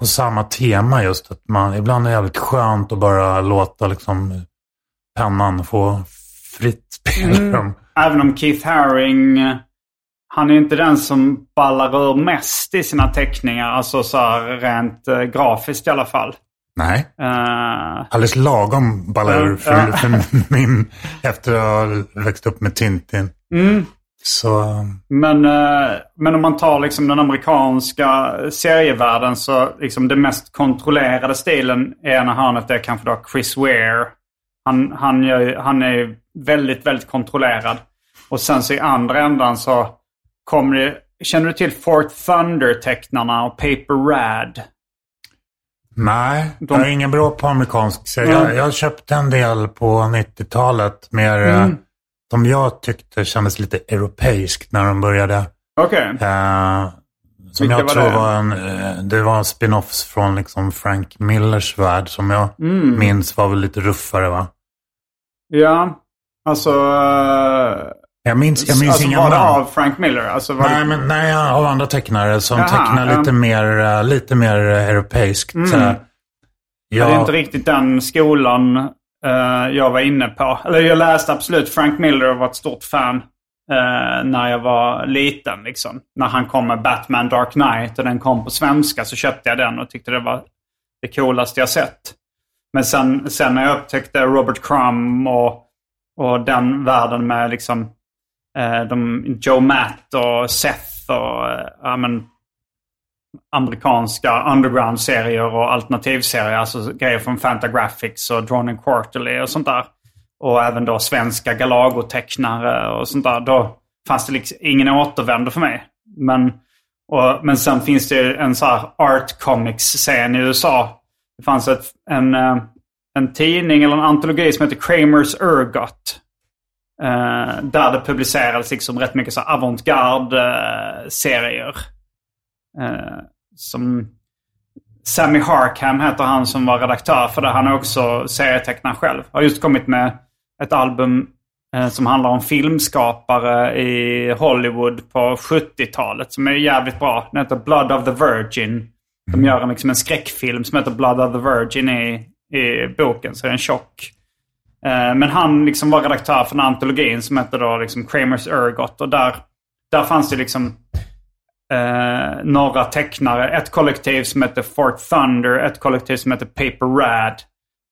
på samma tema just att man ibland är det jävligt skönt att bara låta liksom pennan få fritt spelrum. Även om Keith Haring, han är inte den som ballar ur mest i sina teckningar. Alltså så här rent eh, grafiskt i alla fall. Nej, Eh, alldeles lagom ballar ur för, Ja. för min efter att ha växt upp med Tintin. mm. Så Men, eh, men om man tar liksom den amerikanska serievärlden så liksom den mest kontrollerade stilen i ena hörnet är kanske då Chris Ware. Han, han, gör, han är väldigt, väldigt kontrollerad. Och sen så i andra ändan så kommer det... Känner du till Fort Thunder-tecknarna och Paper Rad? nej, De- jag är ingen bra på amerikansk serie. Mm. Jag, jag köpte en del på 90-talet. Mer eh, Mm. Som jag tyckte kändes lite europeiskt när de började. Okej. Eh, som Vilka jag var tror det? var en, eh, det var spin-offs från liksom Frank Millers värld som jag Mm. minns var väl lite ruffare va? Ja, alltså... eh, Jag minns, jag minns alltså inga var det av Frank Miller? Alltså var Nej, det... men, nej, av andra tecknare som Jaha, tecknar ja. lite, mer, eh, lite mer europeiskt. Mm. Eh, Ja. Det är jag- inte riktigt den skolan uh, jag var inne på. Eller jag läste absolut Frank Miller och var ett stort fan uh, när jag var liten. Liksom. När han kom med Batman Dark Knight och den kom på svenska så köpte jag den och tyckte det var det coolaste jag sett. Men sen, sen när jag upptäckte Robert Crumb och, och den världen med liksom uh, de, Joe Matt och Seth och ja, men, amerikanska underground-serier och alternativserier. Alltså grejer från Fantagraphics och Drawn and Quarterly och sånt där. Och även då svenska Galago-tecknare och sånt där. Då fanns det liksom ingen återvändo för mig. Men, och, men sen finns det en så här art comics-scen i USA. Det fanns ett, en, eh, en tidning eller en antologi som heter Kramers Ergot. Eh, där det publicerades liksom rätt mycket så avantgarde-serier. Eh, Eh, som Sammy Harkham heter han som var redaktör för det. Han är också serietecknare själv. Har just kommit med ett album eh, som handlar om filmskapare i Hollywood på 70-talet som är jävligt bra. Den heter Blood of the Virgin. De gör en, liksom en skräckfilm som heter Blood of the Virgin i, i boken, så det är en tjock. Eh, men han liksom var redaktör för här antologin som heter då liksom Kramers Ergot. Och där, där fanns det liksom eh, några tecknare. Ett kollektiv som heter Fort Thunder, ett kollektiv som heter Paper Rad.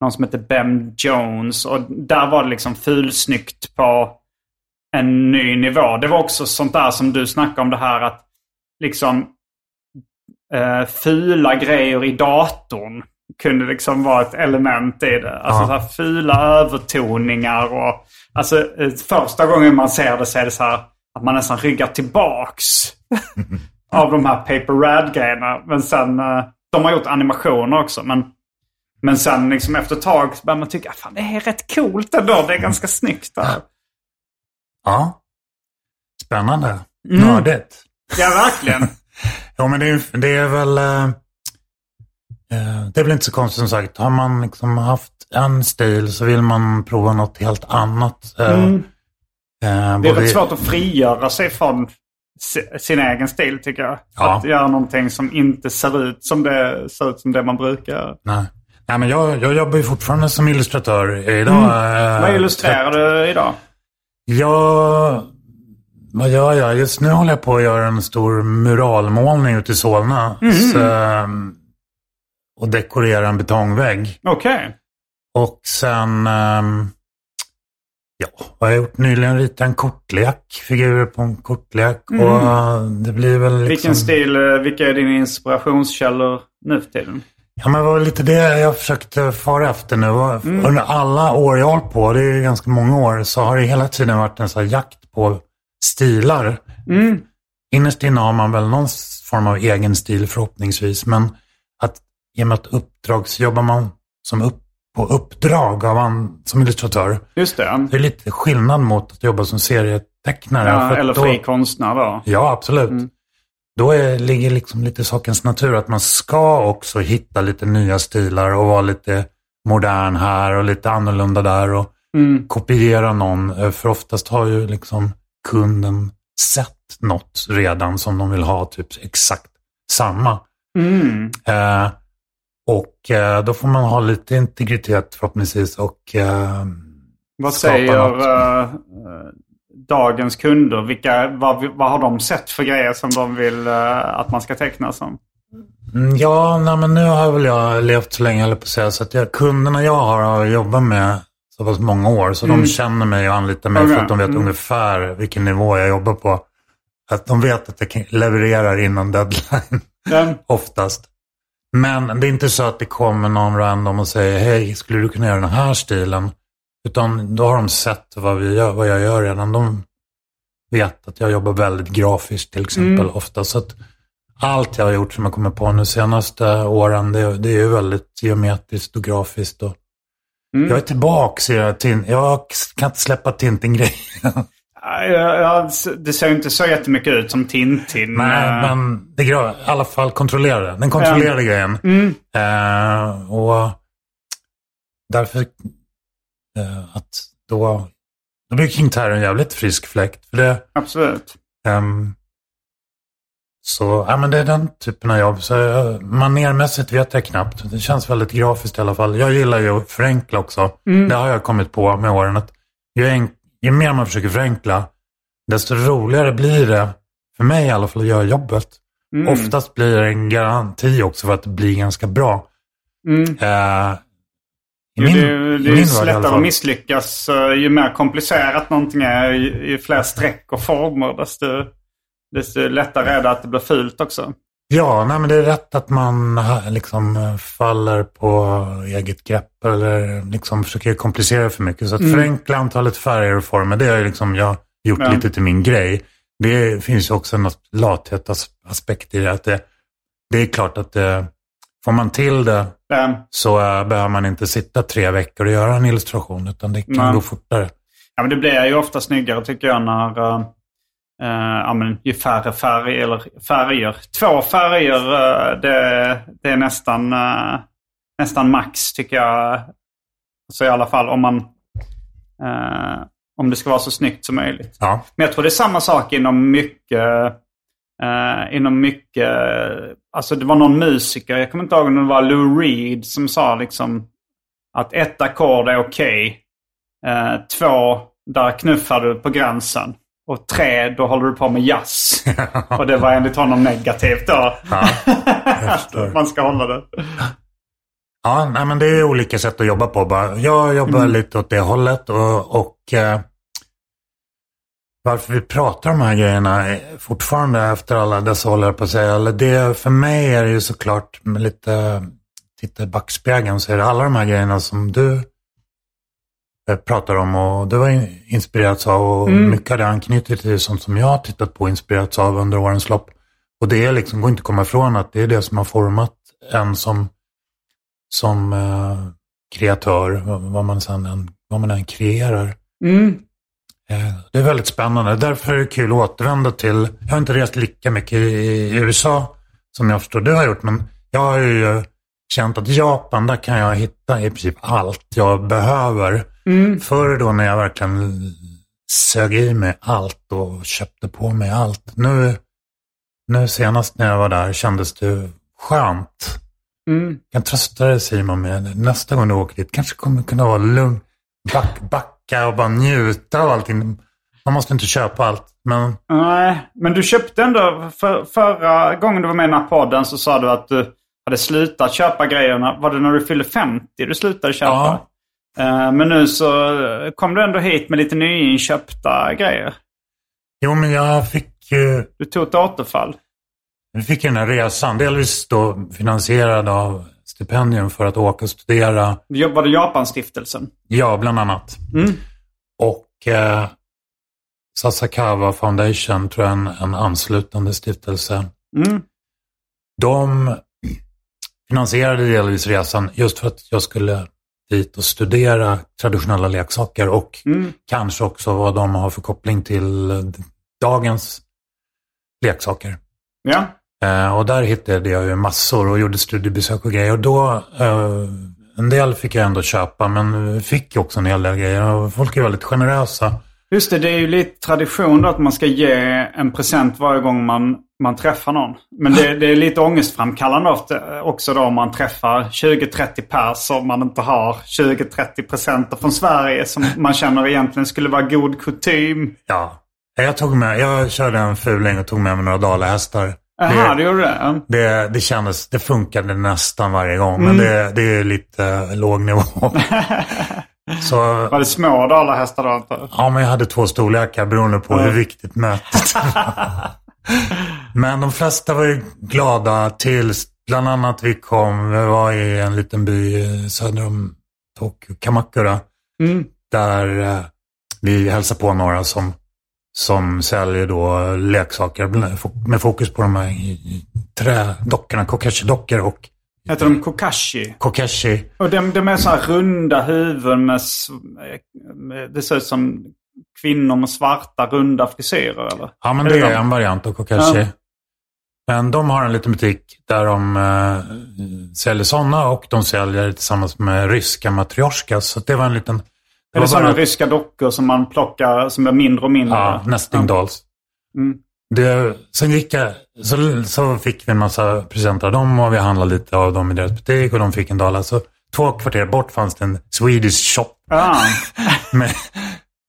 Någon som heter Bem Jones. Och där var det liksom fulsnyggt på en ny nivå. Det var också sånt där som du snackade om det här att liksom eh, fula grejer i datorn kunde liksom vara ett element i det. Alltså Ja. så här fula övertoningar och alltså eh, första gången man ser det så är det så här att man nästan ryggar tillbaks av de här Paper Rad-grejerna. Men sen, eh, de har gjort animationer också. Men, men sen liksom efter ett tag börjar man tycka att det är rätt coolt ändå. Det är ganska snyggt. Där. Ja. Spännande. Mm. Nördigt. Ja, verkligen. Ja, men det är, det är väl... Eh, eh, det är väl inte så konstigt som sagt. Har man liksom haft en stil så vill man prova något helt annat. Mm. eh, Det är både- rätt svårt att frigöra sig från sin egen stil tycker jag. Ja. Att göra någonting som inte ser ut som det, ser ut som det man brukar. Nej. Nej, men jag, jag jobbar ju fortfarande som illustratör idag. Mm. Vad illustrerar du idag? Jag... Vad gör jag? Just nu håller jag på att göra en stor muralmålning ute i Solna. Mm. Så, ehm, och dekorera en betongvägg. Okej. Och sen... ehm, ja, vad har jag gjort nyligen? Ritat en kortlek. Figurer på en kortlek. Och eh, det blir väl liksom... Mm. Vilken stil, eh, vilka är dina inspirationskällor nu för tiden? Ja, men det var lite det jag försökte fara efter nu. Och Mm. Under alla år jag har på, det är ganska många år, så har det hela tiden varit en sån jakt på stilar. Mm. Innerst inne har man väl någon form av egen stil förhoppningsvis. Men att i och med att uppdrag så jobbar man som upp, på uppdrag av an, som illustratör. Just det. Det är lite skillnad mot att jobba som serietecknare. Ja, eller då- fri konstnär då. Ja, absolut. Då är, ligger liksom lite sakens natur att man ska också hitta lite nya stilar och vara lite modern här och lite annorlunda där och Mm. kopiera någon. Eh, För oftast har ju liksom kunden sett något redan som de vill ha typ exakt samma. Mm. Eh, och eh, då får man ha lite integritet förhoppningsvis och eh, Vad säger eh, dagens kunder? Vilka, vad, vad har de sett för grejer som de vill eh, att man ska teckna som? Mm, Ja, nej, men nu har väl jag levt så länge, eller på att säga, så att jag, kunderna jag har, har jobbat med så pass många år, så de känner mig och anlitar mig för Okej, att de vet mm. ungefär vilken nivå jag jobbar på. Att de vet att jag levererar innan deadline, Den, oftast. Men det är inte så att det kommer någon random och säger, hej, skulle du kunna göra den här stilen? Utan då har de sett vad, vi gör, vad jag gör redan. De vet att jag jobbar väldigt grafiskt till exempel Mm. ofta. Så att allt jag har gjort som jag kommer på nu senaste åren, det, det är ju väldigt geometriskt och grafiskt. Och Mm. Jag är tillbaka i det här Jag kan inte släppa Tintin-grejen. Ja, ja, det ser inte så jättemycket ut som Tintin. Nej, eh, men det gra- i alla fall kontrollerade. Den kontrollerade grejen. Mm. Eh, och därför eh, att då, då blir King Tyre en jävligt frisk fläkt. För det, Absolut. ehm, så, ja men det är den typen av jobb. Så manermässigt vet jag knappt. Det känns väldigt grafiskt i alla fall. Jag gillar ju att förenkla också. Det har jag kommit på med åren. Att ju, en, ju mer man försöker förenkla, desto roligare blir det, för mig i alla fall, att göra jobbet. Mm. Oftast blir det en garanti också för att det blir ganska bra. Mm. Min, det, är- det ju lättare att misslyckas eh, ju mer komplicerat någonting är. Ju, ju fler streck och former desto, desto lättare är det att det blir fult också. Ja, nej, men det är rätt att man liksom eh, faller på eget grepp eller liksom försöker komplicera för mycket. Så att förenkla antalet färger och former, det har liksom jag gjort Ja. lite till min grej. Det finns ju också en lathetsaspekt i det. Att det, det är klart att det, får man till det Eh, så eh, behöver man inte sitta tre veckor och göra en illustration, utan det kan Nej. gå fortare. Ja, men det blir ju ofta snyggare tycker jag när uh, ja, men ju färre färger, eller färger. Två färger, eh, det, det är nästan, eh, nästan max tycker jag. Så i alla fall om man eh, om det ska vara så snyggt som möjligt. Ja, Men jag tror det är samma sak inom mycket, eh, inom mycket, alltså det var någon musiker, jag kommer inte ihåg om det var Lou Reed som sa liksom att ett ackord är okej. Eh, två, där knuffar du på gränsen. Och tre, då håller du på med jazz. och det var enligt honom negativt då. Att man ska hålla det. Ja, nej, men det är olika sätt att jobba på. Bara. Jag jobbar lite åt det hållet och, och eh, varför vi pratar om de här grejerna fortfarande efter alla dessa jag på att säga. Det, för mig är det ju såklart med lite, titta i backspegeln så är det alla de här grejerna som du pratar om och har in- inspirerats av och mycket av det anknyter till sånt som jag har tittat på och inspirerats av under årens lopp. Och det är liksom, går inte att komma ifrån att det är det som har format en som som eh, kreatör, vad, man sen än, vad man än kreerar. Mm. Eh, det är väldigt spännande. Därför är det kul att återvända till, jag har inte rest lika mycket i, i USA som jag förstår du har gjort, men jag har ju känt att Japan, där kan jag hitta i princip allt jag behöver. Förr då när jag verkligen sög i mig allt och köpte på mig allt. Nu, nu senast när jag var där kändes det skönt. Mm. Jag kan trösta dig Simon med nästa gång du åker dit kanske kommer kunna vara lugn, back, backa och bara njuta av allting. Man måste inte köpa allt, men Nej, men du köpte ändå, för, förra gången du var med i den här podden så sa du att du hade slutat köpa grejerna. Var det när du fyllde 50 du slutade köpa? Ja. Eh, Men nu så kom du ändå hit med lite nyinköpta grejer. jo men jag fick ju Du tog ett återfall. jag fick den här resan, delvis då finansierad av stipendium för att åka och studera, Du jobbade Japanstiftelsen. ja bland annat. Mm. Och eh, Sasakawa Foundation tror jag en, en anslutande stiftelse. Mm. De finansierade delvis resan just för att jag skulle dit och studera traditionella leksaker och Mm. kanske också vad de har för koppling till dagens leksaker. Ja. Eh, och där hittade jag ju massor och gjorde studiebesök och grejer. Och då, eh, en del fick jag ändå köpa, men fick också en hel del grejer. Och folk är väldigt generösa Just det, det är ju lite tradition då att man ska ge en present varje gång man, man träffar någon. Men det, det är lite ångestframkallande ofta, också då om man träffar 20-30 pers och man inte har 20-30 presenter från Sverige som man känner egentligen skulle vara god kutym. Ja. Jag, tog med, jag körde en fuling och tog med mig några dalahästar. Jaha, du gjorde det? Det, det kändes, det funkade nästan varje gång. Mm. Men det, det är lite eh, låg nivå. Så, Var det små dalahästar då? ja, men jag hade två storlekar beroende på hur viktigt mötet var. Men de flesta var ju glada tills bland annat vi kom, vi var i en liten by eh, söder om Tokyo, Kamakura. Mm. Där eh, vi hälsade på några som, som säljer då leksaker med fokus på de här trädockorna, kokeshi-dockor och Heter de kokashi? kokeshi. Och de, de är så här runda huvuden med, med... Det ser ut som kvinnor med svarta runda frisyrer eller? Ja, men Är det det är de? en variant av kokeshi. Ja. Men de har en liten butik där de eh, säljer sådana och de säljer tillsammans med ryska matryoshkas. Så det var en liten... Är var det sådana bara- ryska dockor som man plockar som är mindre och mindre? Ja, nesting dolls. Mm. Det, sen gick jag, så, så fick vi en massa presenter av dem och vi handlade lite av dem i deras butik och de fick en dollar. Så två kvarter bort fanns det en Swedish shop Ah, med,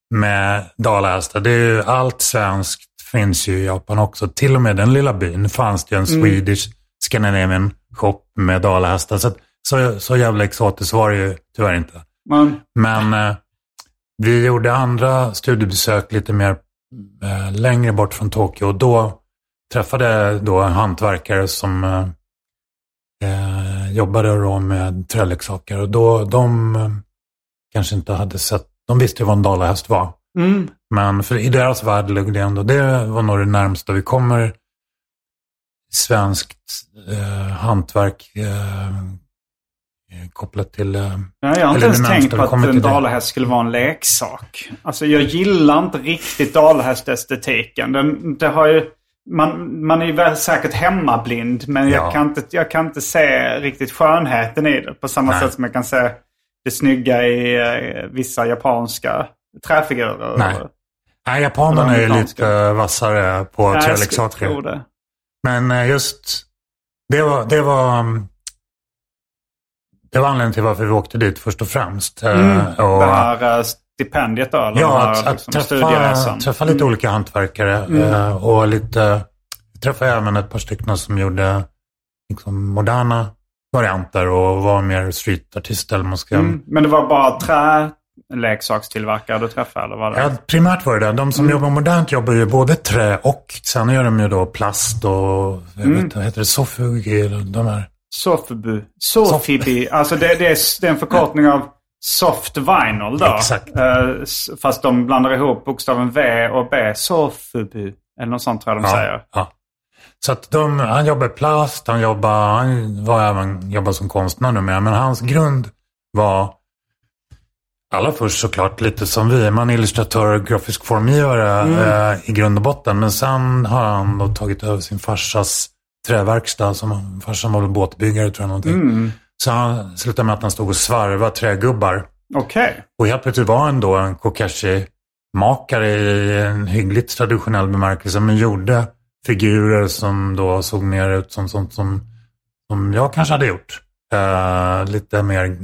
med dalahästar. Det är ju, allt svenskt finns ju i Japan också. Till och med den lilla byn fanns det ju en Swedish Scandinavian shop med dalahästar. Så, så, så jävla exotiskt var det ju tyvärr inte. men, Men eh, vi gjorde andra studiebesök lite mer eh, längre bort från Tokyo. Och då träffade jag då en hantverkare som eh, eh, jobbade då med träleksaker. Och då, de eh, kanske inte hade sett, de visste ju vad en dalahäst var. mm. Men för i deras värld låg det ändå, det var nog det närmsta vi kommer svenskt eh, hantverk eh, kopplat till eh, Ja, jag har inte ens tänkt på att en dalahäst skulle vara en leksak. Alltså jag gillar inte riktigt dalahästestetiken. Den, det har ju, man, man är ju väl säkert hemmablind men jag, Ja. kan inte, jag kan inte se riktigt skönheten i det. På samma Nej. sätt som jag kan se det snygga i eh, vissa japanska träfigurer. Nej. Nej, japanerna är ju lite vassare på Jag träleksaker. det. Men eh, just, det var, det var, mm, det var anledningen till varför vi åkte dit först och främst. Eh, Mm. och, Det här eh, stipendiet då? Eller ja, här, att, att liksom, träffa, studieresan. träffa lite olika hantverkare eh, och lite, träffade även ett par stycken som gjorde liksom, moderna varianter och var mer streetartister. eller Man ska, Mm. Men det var bara träleksakstillverkare du träffade? Eller vad det? Ja, primärt var det det. De som Mm. jobbar modernt jobbar ju både trä och sen gör de ju då plast och vet Mm. inte, vad heter det sofugi eller de här. Sofibu. Sofibi. Alltså det, det, är, det är en förkortning av soft vinyl då. Exakt. Eh, fast de blandar ihop bokstaven V och B. Sofibu. Eller något sånt tror jag de säger. ja. Så att de, han jobbar plast, han jobbar, han var även jobbar som konstnär numera, men hans grund var Allra först såklart lite som vi, man är illustratör och grafisk formgivare eh, i grund och botten. Men sen har han då tagit över sin farsas träverkstad. Som, farsan var väl båtbyggare tror jag någonting. Så han slutade med att han stod och svarvade trägubbar. Okej. Och helt plötsligt var han då en Kokashi-makare i en hyggligt traditionell bemärkelse. Men gjorde figurer som då såg mer ut som sånt som, som jag kanske hade gjort. Eh, lite mer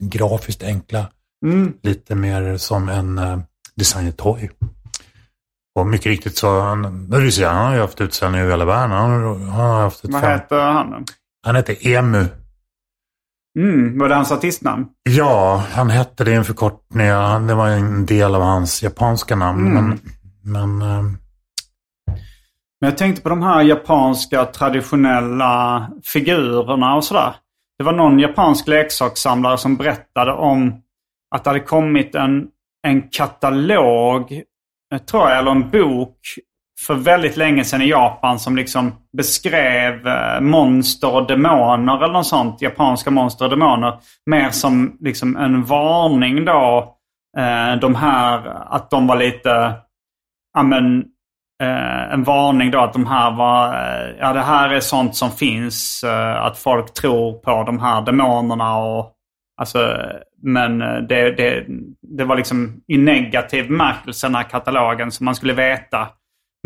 grafiskt enkla. Mm. Lite mer som en uh, designad toy. Och mycket riktigt så, han, säga, han har ju haft utställningar över hela världen. Han, har- han har haft ett Vad fem, heter han? Han heter Emu. Mm. Var det hans artistnamn? Ja, han hette det i en förkortning. Det var en del av hans japanska namn. Mm. Men, men eh, men jag tänkte på de här japanska traditionella figurerna och sådär. Det var någon japansk leksakssamlare som berättade om att det hade kommit en, en katalog, eh, tror jag, eller en bok för väldigt länge sedan i Japan som liksom beskrev eh, monster och demoner eller något sånt. Japanska monster och demoner. Mer som liksom en varning då. Eh, de här, att de var lite, ja men, eh, en varning då att de här var, eh, ja det här är sånt som finns. Eh, att folk tror på de här demonerna och Alltså, men eh, det, det, det var liksom i negativ bemärkelse den här katalogen som man skulle veta.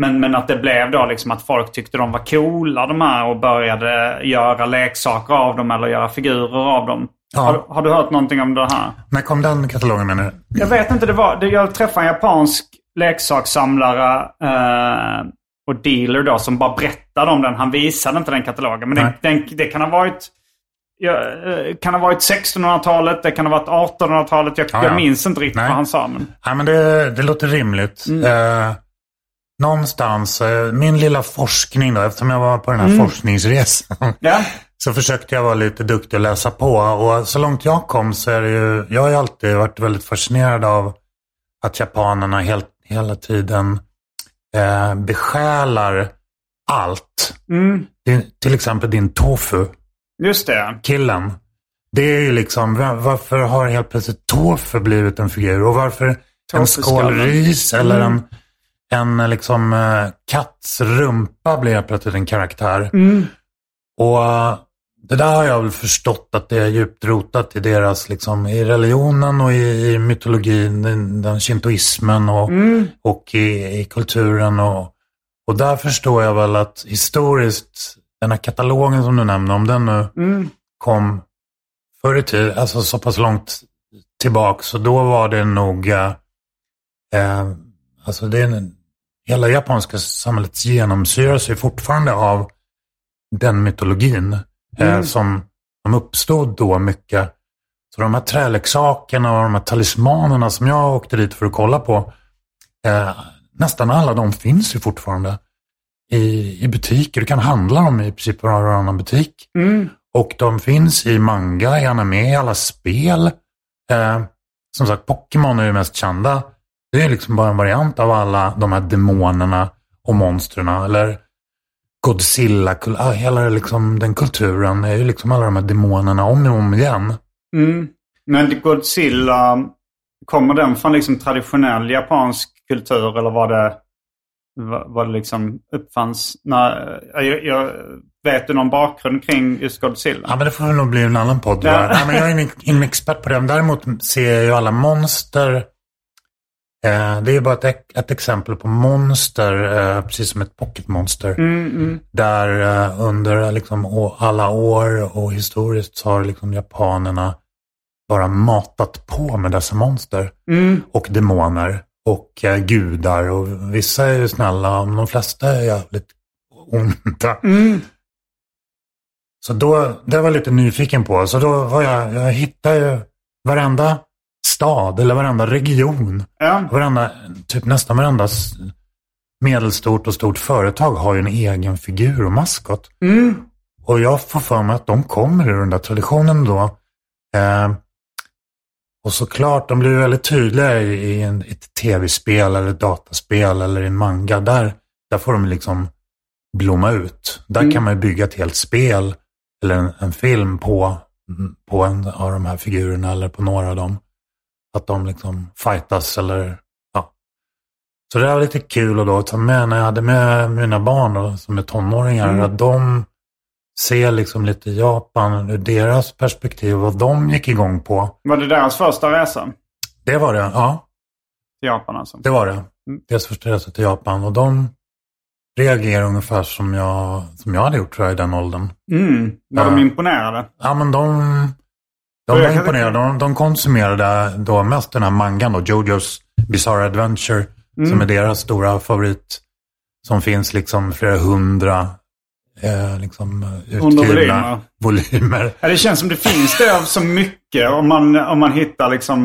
Men, men att det blev då liksom att folk tyckte de var coola de här och började göra leksaker av dem eller göra figurer av dem. Ja. Har, har du hört någonting om det här? När kom den katalogen menar du? Jag vet inte, det var, det, jag träffade en japansk leksakssamlare eh, och dealer då som bara berättade om den. Han visade inte den katalogen. Men den, Nej. den, det kan ha varit ja, eh, kan ha varit 1600-talet, det kan ha varit 1800-talet. Jag, Ja, jag ja. minns inte riktigt Nej. vad han sa. Men, Ja, men det, det låter rimligt. Eh, någonstans, eh, min lilla forskning då, eftersom jag var på den här forskningsresan. ja. så försökte jag vara lite duktig och läsa på. Och så långt jag kom så är det ju, jag har ju alltid varit väldigt fascinerad av att japanerna helt, hela tiden eh, besjälar allt. Mm, Din, till exempel din tofu, just det. killen. Det är ju liksom, va- varför har helt plötsligt tofu blivit en figur? Och varför en skål ris eller en, en liksom eh, katts rumpa blir helt plötsligt en karaktär? Mm. Och eh, det där har jag väl förstått att det är djupt rotat i deras, liksom, i religionen och i, i mytologin, den, den shintoismen och, och i, i kulturen. Och, och där förstår jag väl att historiskt, den här katalogen som du nämnde, om den nu Mm. kom förr i tiden, alltså så pass långt tillbaka, så då var det nog, eh, eh, alltså det är en, hela japanska samhället genomsyras ju fortfarande av den mytologin eh, som, som uppstod då mycket. Så de här träleksakerna och de här talismanerna som jag åkte dit för att kolla på, eh, nästan alla de finns ju fortfarande i, i butiker. Du kan handla dem i princip i varannan butik. Och de finns i manga, i anime, i alla spel. Eh, som sagt, Pokémon är ju mest kända. Det är liksom bara en variant av alla de här demonerna och monstren. Eller Godzilla, ah, hela liksom, den kulturen är ju liksom alla de här demonerna om och om igen. Mm. Men Godzilla, kommer den från liksom traditionell japansk kultur eller var det, var, det liksom uppfanns när, jag, jag, vet du någon bakgrund kring just Godzilla? Ja, men det får väl nog bli en annan podd. Ja. Ja. Nej, men jag är ingen, ingen expert på det. Men däremot ser jag ju alla monster. Eh, det är bara ett, ett exempel på monster, eh, precis som ett pocketmonster. Där eh, under liksom, alla år och historiskt så har liksom japanerna bara matat på med dessa monster. Och demoner och gudar. Och vissa är ju snälla, men de flesta är jävligt onda. Så då, det var jag lite nyfiken på. Så då var jag, jag hittade ju varenda stad eller varenda region. Ja. Varenda, typ nästan varenda medelstort och stort företag har ju en egen figur och maskot. Och jag får för mig att de kommer ur den där traditionen då. Eh, och såklart, de blir väldigt tydliga i, i en, ett tv-spel eller ett dataspel eller en manga. Där, där får de liksom blomma ut. Där kan man bygga ett helt spel eller en, en film på, på en av de här figurerna eller på några av dem. Att de liksom fightas eller ja. Så det var lite kul att då ta med när jag hade med mina barn då, som är tonåringar. Att de ser liksom lite Japan ur deras perspektiv. Vad de gick igång på. Var det deras första resa Det var det, ja. till Japan alltså? Det var det. Deras första resa till Japan. Och de reagerar ungefär som jag, som jag hade gjort tror jag i den åldern. Mm. Var de imponerade? Ja, men de, de var imponerade. De, de konsumerade då mest den här mangan då, Jojo's Bizarre Adventure, Mm. som är deras stora favorit. Som finns liksom flera hundra eh, liksom, eh, utgivna volymer. Ja, det känns som det finns det av så mycket. Om man, om man hittar liksom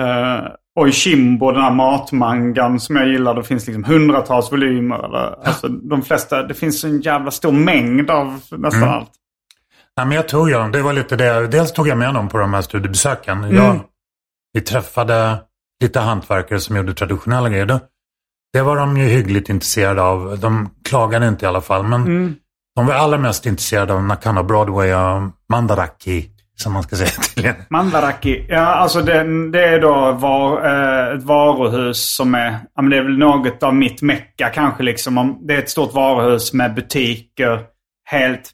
uh, Oishimbo, den här matmangan som jag gillar. Det finns liksom hundratals volymer. Eller, alltså, de flesta, det finns en jävla stor mängd av nästan Mm. allt. Nej, men jag tog dem. Det var lite det. Dels tog jag med dem på de här studiebesöken. Jag, vi träffade lite hantverkare som gjorde traditionella grejer. Det, det var de ju hyggligt intresserade av. De klagade inte i alla fall. Men de var allra mest intresserade av Nakano Broadway och Mandaraki. Som man ska säga till Mandaraki, ja alltså det, det är då var, eh, ett varuhus som är, ja men det är väl något av mitt mecka kanske liksom. Om, det är ett stort varuhus med butiker. Helt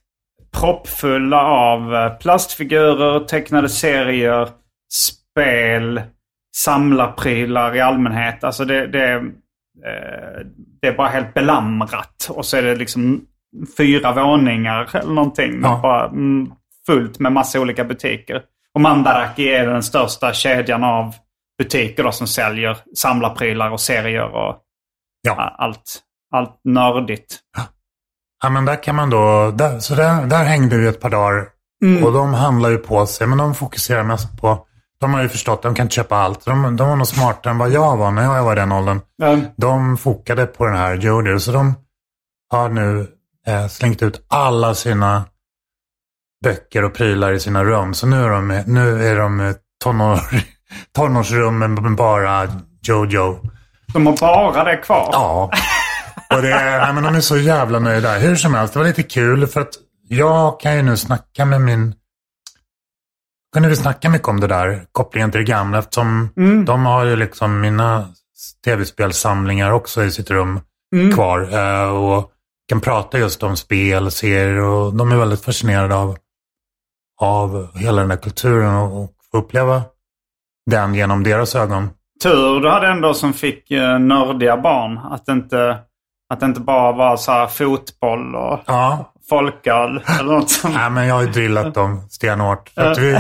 proppfulla av eh, plastfigurer, tecknade serier, spel, samlarprylar i allmänhet. Alltså det, det, eh, det är bara helt belamrat. Och så är det liksom fyra våningar eller någonting. Ja. Bara mm, fullt med massa olika butiker. Och Mandaraki är den största kedjan av butiker då, som säljer samlarprylar och serier och Ja. allt, allt nördigt. Ja, men där kan man då, där, så där, där hängde vi ett par dagar. Och de handlar ju på sig, men de fokuserar mest på, de har ju förstått de kan inte köpa allt. De, de var nog smartare än vad jag var när jag var i den åldern. Mm. De fokade på den här Jojo, så de har nu eh, slängt ut alla sina böcker och prylar i sina rum. Så nu är de, nu är de tonår, tonårsrum med bara Jojo. De har bara det kvar. Ja. Och det, nej, men de är så jävla nöjda. Hur som helst, det var lite kul för att jag kan ju nu snacka med min... Kunde vi snacka mycket om det där, kopplingen till det gamla eftersom de har ju liksom mina tv-spelsamlingar också i sitt rum kvar. eh, Och kan prata just om spel, serier och de är väldigt fascinerade av, av hela den här kulturen och, och få uppleva den genom deras ögon. Tur du hade ändå som fick eh, nördiga barn. Att inte, att det inte bara var så här fotboll och Ja, folköl eller något sånt. Nej, men jag har ju drillat dem stenhårt. Att vi,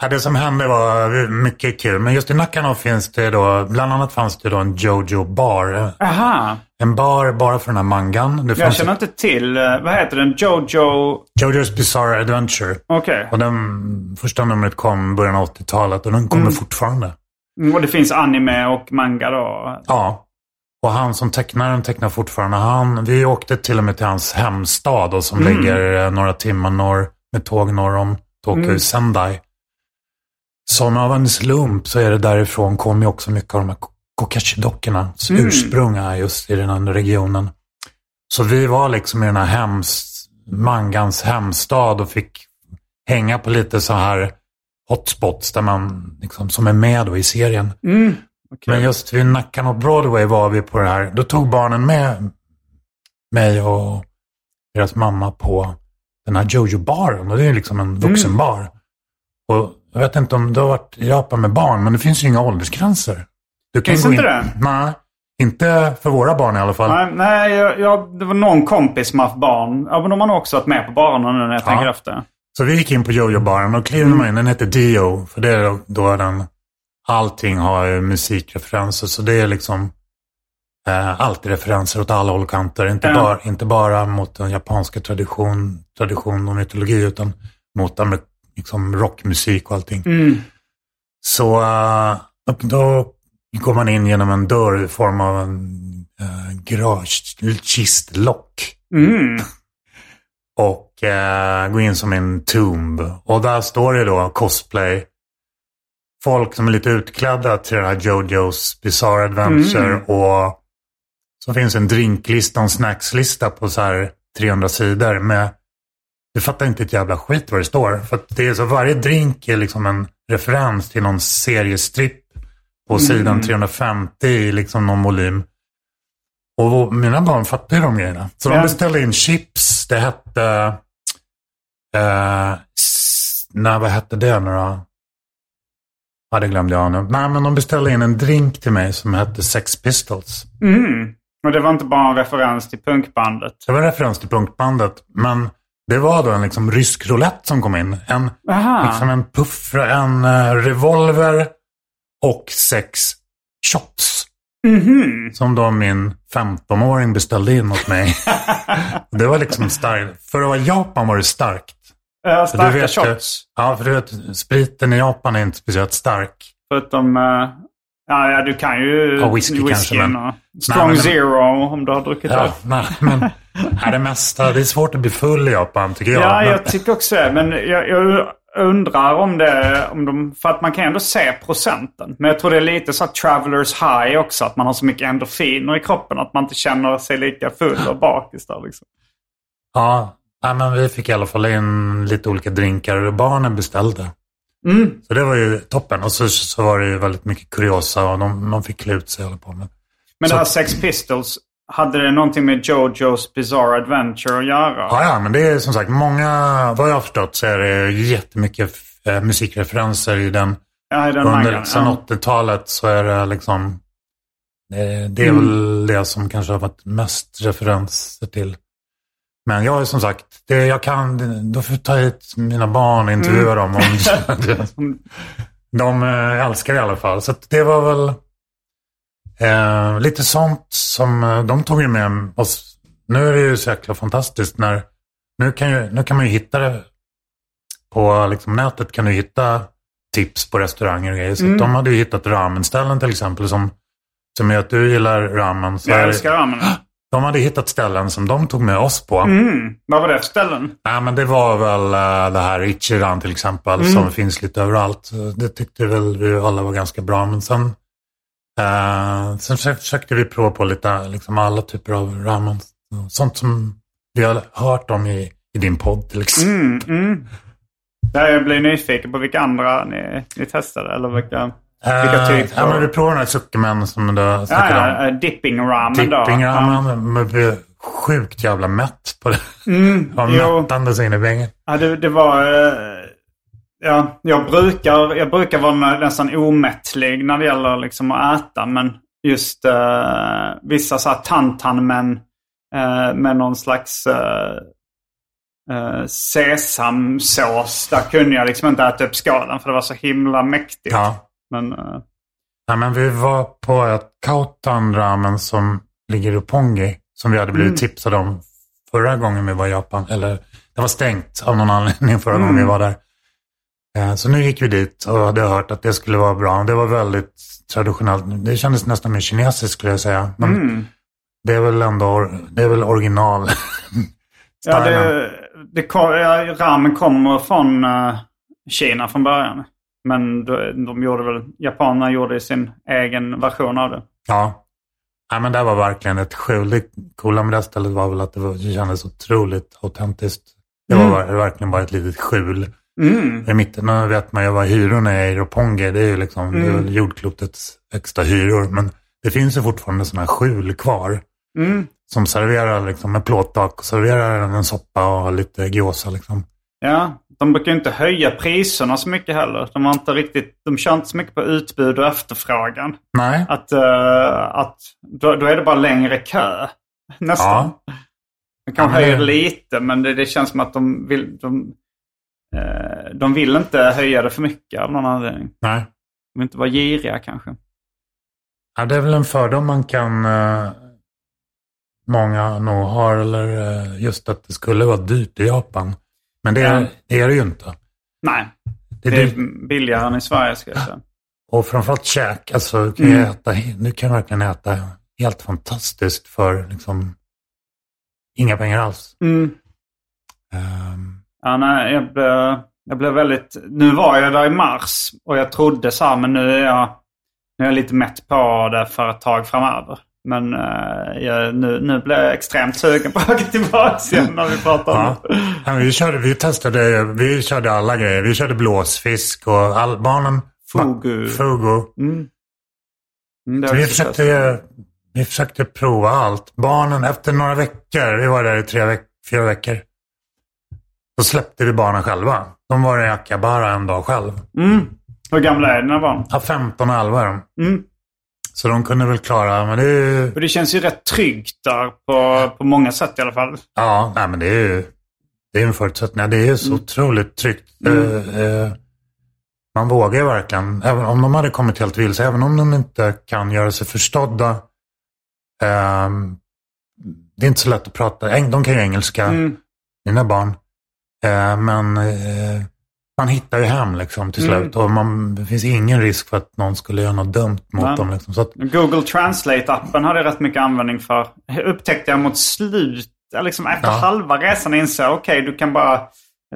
ja, det som hände var mycket kul. Men just i Nakano finns det då, bland annat fanns det då en Jojo bar. Aha, En bar bara för den här mangan. Det jag känner inte till. eh, Vad heter den? Jojo... Jojo's Bizarre Adventure. Okej. Och den första numret kom i början av 80-talet och den kommer fortfarande. Mm, Och det finns anime och manga då? Ja. Och han som tecknar den tecknar fortfarande. Han, vi åkte till och med till hans hemstad och som ligger eh, några timmar norr med tåg norr om Tokyo, i Sendai. Som av en slump så är det därifrån kommer ju också mycket av de här Kokashi-dockornas ursprung är just i den här regionen. Så vi var liksom i den här hems, mangans hemstad och fick hänga på lite så här hotspots där man liksom, som är med då i serien. Men just vid Nackan och Broadway var vi på det här. Då tog barnen med mig och deras mamma på den här Jojo-baren. Och det är liksom en vuxenbar. Och jag vet inte om du har varit i Japan med barn, men det finns ju inga åldersgränser. Du kan Finns gå inte in... det? Nej, inte för våra barn i alla fall. Nej, nej jag, jag, det var någon kompis som haft barn. Ja, men de har nog också varit med på barerna nu när jag tänker efter. Så vi gick in på Jojo-baren och klivde man in. Den heter Dio. För det är då den... Allting har ju musikreferenser. Så det är liksom eh, alltid referenser åt alla håll och kanter. Inte, Ja. bara, inte bara mot den japanska tradition, tradition och mytologi. Utan mot liksom rockmusik och allting. Så eh, då, går man in genom en dörr i form av en uh, garagekistlock Mm. och eh, gå in som en tomb. Och där står det då cosplay. Folk som är lite utklädda till den här Jojos Bizarre Adventure. Och så finns en drinklista och en snackslista på så här 300 sidor med du fattar inte ett jävla skit vad det står. För att det är så varje drink är liksom en referens till någon seriestripp på sidan 350 i liksom någon volym. Och mina barn fattar ju de grejerna. Så de beställde in chips. Det hette... Eh, nej, vad hette det nu då? Ja, det glömde jag nu. Nej, men de beställde in en drink till mig som hette Sex Pistols. Mm. Och det var inte bara en referens till punkbandet. Det var en referens till punkbandet. Men det var då en liksom rysk roulette som kom in. En, Aha. liksom en puff, en eh, revolver och sex shots. Mhm. Som då min 15-åring beställde in åt mig. det var liksom starkt. För att vara Japan var det starkt. Uh, För starka du vet, shots. Ja, för du vet, spriten i Japan är inte speciellt stark. Förutom... eh, ja, du kan ju Ja, whisky kanske, men- och Strong Nej, men- Zero om du har druckit Ja, det. nej, men nej, det mesta. Det är svårt att bli full i Japan tycker jag. Ja, men, jag tycker också det. Men jag, jag undrar om det... Om de, för att man kan ändå se procenten. Men jag tror det är lite så att travelers high också. Att man har så mycket endorfiner i kroppen att man inte känner sig lika full och bakis där liksom. ja, nej, men vi fick i alla fall in lite olika drinkar och barnen beställde. Mm. Så det var ju toppen. Och så, så var det ju väldigt mycket kuriosa och de, man fick klä ut sig och hålla på med. Men Så- det här Sex Pistols. hade det någonting med Jojos Bizarre Adventure att göra? Ja, ja, men det är som sagt många, vad jag har förstått så är det jättemycket eh, musikreferenser i den. Ja, i den Under mangan. sen Ja. 80-talet så är det liksom, det, det är Mm. väl det som kanske har varit mest referenser till. Men jag är som sagt, det, jag kan, då får jag ta hit mina barn och intervjua Mm. dem. Om, de eh, älskar det i alla fall. Så det var väl eh, lite sånt som eh, de tog ju med oss. Nu är det ju så jäkla fantastiskt när, nu kan, ju, nu kan man ju hitta det på liksom, nätet kan du hitta tips på restauranger och grejer. Så Mm. de hade ju hittat ramenställen till exempel som, som är att du gillar ramen. Så Jag älskar ramen. De hade hittat ställen som de tog med oss på. Mm. Vad var det för ställen? Ja, men det var väl uh, det här Ichiran till exempel Mm. som finns lite överallt. Det tyckte väl vi alla var ganska bra. Men sen, uh, sen försö- försökte vi prova på lite, liksom alla typer av ramen. Sånt som vi har hört om i, i din podd till exempel. Mm, mm. Jag blir nyfiken på vilka andra ni, ni testade. Eller vilka, vilka Eh, typer. Ja, men vi provade den här sukkemen som du ja, snackade om. ja, eh, dipping ramen då. Dipping Ja. ramen. Men vi blev sjukt jävla mätt på det. Mm, var mättande så in i bängen. Ja, det, det var... eh, Ja, jag brukar, jag brukar vara nä- nästan omättlig när det gäller liksom att äta. Men just uh, vissa så här tantanmen uh, med någon slags uh, uh, sesamsås. Där kunde jag liksom inte äta upp skalen för det var så himla mäktigt. Ja. Men, eh, Ja, men vi var på ett Kautan ramen som ligger i Pongi. Som vi hade blivit tipsade om förra gången vi var i Japan. Eller det var stängt av någon anledning förra gången vi var där. Eh, Så nu gick vi dit och hade hört att det skulle vara bra. Det var väldigt traditionellt. Det kändes nästan mer kinesiskt skulle jag säga. Men mm. det är väl ändå det är väl original. Ja, det, det ramen kommer från eh, Kina från början. Men de, de gjorde väl, japanerna gjorde sin egen version av det. Ja. ja, men det var verkligen ett skjul. Det coola med det stället var väl att det, var, det kändes otroligt autentiskt. Det var ver- verkligen bara ett litet skjul. Mm. I mitten nu vet man ju vad hyrorna är i Roppongi. Det är ju liksom det är väl jordklotets högsta hyror. Men det finns ju fortfarande sådana skjul kvar. Mm. Som serverar liksom med plåttak och serverar en soppa och lite gyoza liksom. Ja, de brukar ju inte höja priserna så mycket heller. De har inte riktigt, de kör inte så mycket på utbud och efterfrågan. Nej, Att, eh, att då, då är det bara längre kö. Nästan. De kan Ja, höja det- lite men det, det känns som att de vill, de, eh, de vill inte höja det för mycket av någon anledning. nej. De vill inte vara giriga kanske. Ja, det är väl en fördom man kan... Eh, många nog har. Eller just att det skulle vara dyrt i Japan. Men det är, det, är det ju inte. Nej, Det är det är billigare än i Sverige ska jag säga. Och framförallt käk. Alltså, du kan Mm. äta, du kan verkligen äta helt fantastiskt för liksom inga pengar alls. Mm. Ehm, Ja, nej, jag blev, jag blev väldigt... Nu var jag där i mars och jag trodde så här, men nu är jag, nu är jag lite mätt på det för ett tag framöver. Men eh, jag, nu, nu blev jag extremt sugen på att åka tillbaka igen när vi pratar om ja. det. Ja, vi, körde, vi testade, vi körde alla grejer. Vi körde blåsfisk och all, barnen... Fugu. Fugu. Mm. Mm, Vi försökte, vi försökte prova allt. Barnen, efter några veckor, vi var där i tre veck, fyra veckor. Då släppte vi barnen själva. De var i Akabara en dag själv. Mm. Hur gamla är dina barn? Ja, 15 och 11 är de. Mm. Så de kunde väl klara, men det är. Och det känns ju rätt tryggt där på, på många sätt i alla fall. Ja, nej men det är ju det är en förutsättning. Det är så otroligt tryggt. Eh, eh, man vågar ju verkligen, även om de hade kommit helt vilse, även om de inte kan göra sig förstådda. ehm, det är inte så lätt att prata, de kan ju engelska, Mm. mina barn. Eh, men man hittar ju hem liksom till Mm. slut. Och man, det finns ingen risk för att någon skulle göra något dumt mot Nej. dem. Liksom. Så att, Google Translate-appen hade jag rätt mycket användning för. Upptäckte jag mot slut, liksom efter Ja. halva resan insåg jag okej du kan bara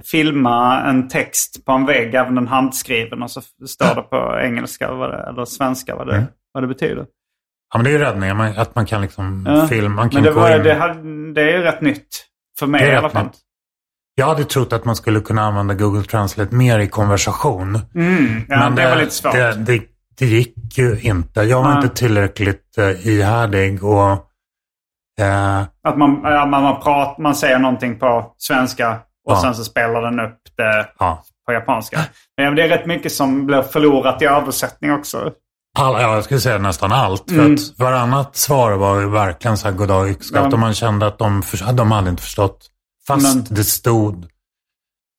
filma en text på en vägg, även den handskriven och så står det på engelska eller svenska vad det, Mm. vad det betyder. ja, men det är ju räddningen, att man kan liksom Ja. filma. Man kan Men det, var, in. det, hade, det är ju rätt nytt. För mig i alla fall. nytt. Jag hade trott att man skulle kunna använda Google Translate mer i konversation. Mm, ja, det, var lite svårt. Det, det, det gick ju inte. Jag var Nej. inte tillräckligt uh, ihärdig och Eh, Att man, ja, man, man, prat, man säger någonting på svenska och Ja. sen så spelar den upp det ja. på japanska. Men det är rätt mycket som blir förlorat i översättning också. Alla, ja, jag skulle säga nästan allt. För Mm. att varannat svar var verkligen så här goddag yxskaft. Ja. Och man kände att de, de hade inte förstått. Fast Men- det stod.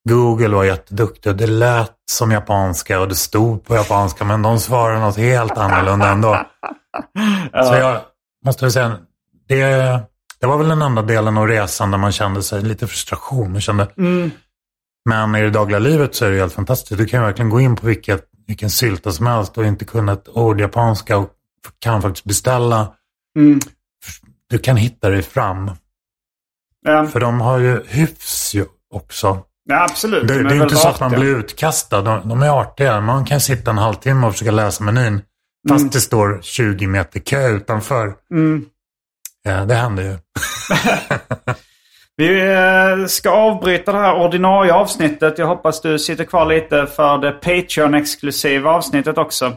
Google var jätteduktig och det lät som japanska och det stod på japanska. Men de svarade något helt annorlunda ändå. Så jag måste väl säga, det, det var väl den enda delen av resan där man kände sig lite frustration. Och kände, Mm. Men i det dagliga livet så är det helt fantastiskt. Du kan verkligen gå in på vilket, vilken sylta som helst och inte kunna ett ord japanska och kan faktiskt beställa. Mm. Du kan hitta dig fram. Ja, För de har ju hyfs ju också. ja, absolut. Det, De det är inte så att man blir utkastad. De, de är artiga. Man kan sitta en halvtimme och försöka läsa menyn. Fast Mm. det står 20 meter kö utanför. Mm. Ja, det händer ju. Vi eh, ska avbryta det här ordinarie avsnittet. Jag hoppas du sitter kvar lite för det Patreon-exklusiva avsnittet också.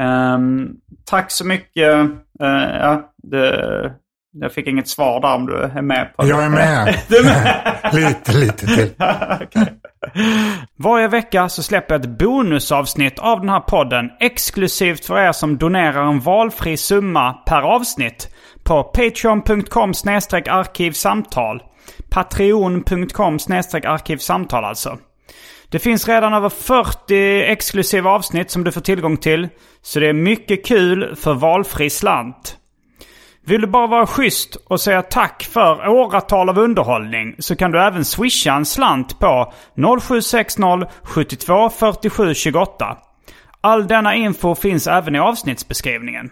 Ehm, tack så mycket. Eh, ja, det, jag fick inget svar där om du är med på det. Jag är med. du är med? lite, lite till. Varje vecka så släpper jag ett bonusavsnitt av den här podden exklusivt för er som donerar en valfri summa per avsnitt på patreon.com arkivsamtal. Patreon.com arkivsamtal alltså. Det finns redan över 40 exklusiva avsnitt som du får tillgång till. Så det är mycket kul för valfri slant. Vill du bara vara schysst och säga tack för åratal av underhållning så kan du även swisha en slant på 0760 72 47 28. All denna info finns även i avsnittsbeskrivningen.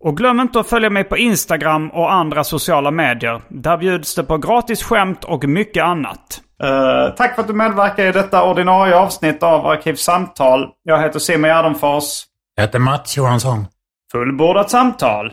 Och glöm inte att följa mig på Instagram och andra sociala medier. Där bjuds det på gratis skämt och mycket annat. Eh, tack för att du medverkar i detta ordinarie avsnitt av Arkivsamtal. Jag heter Simon Gärdenfors. Jag heter Mats Johansson. Fullbordat samtal.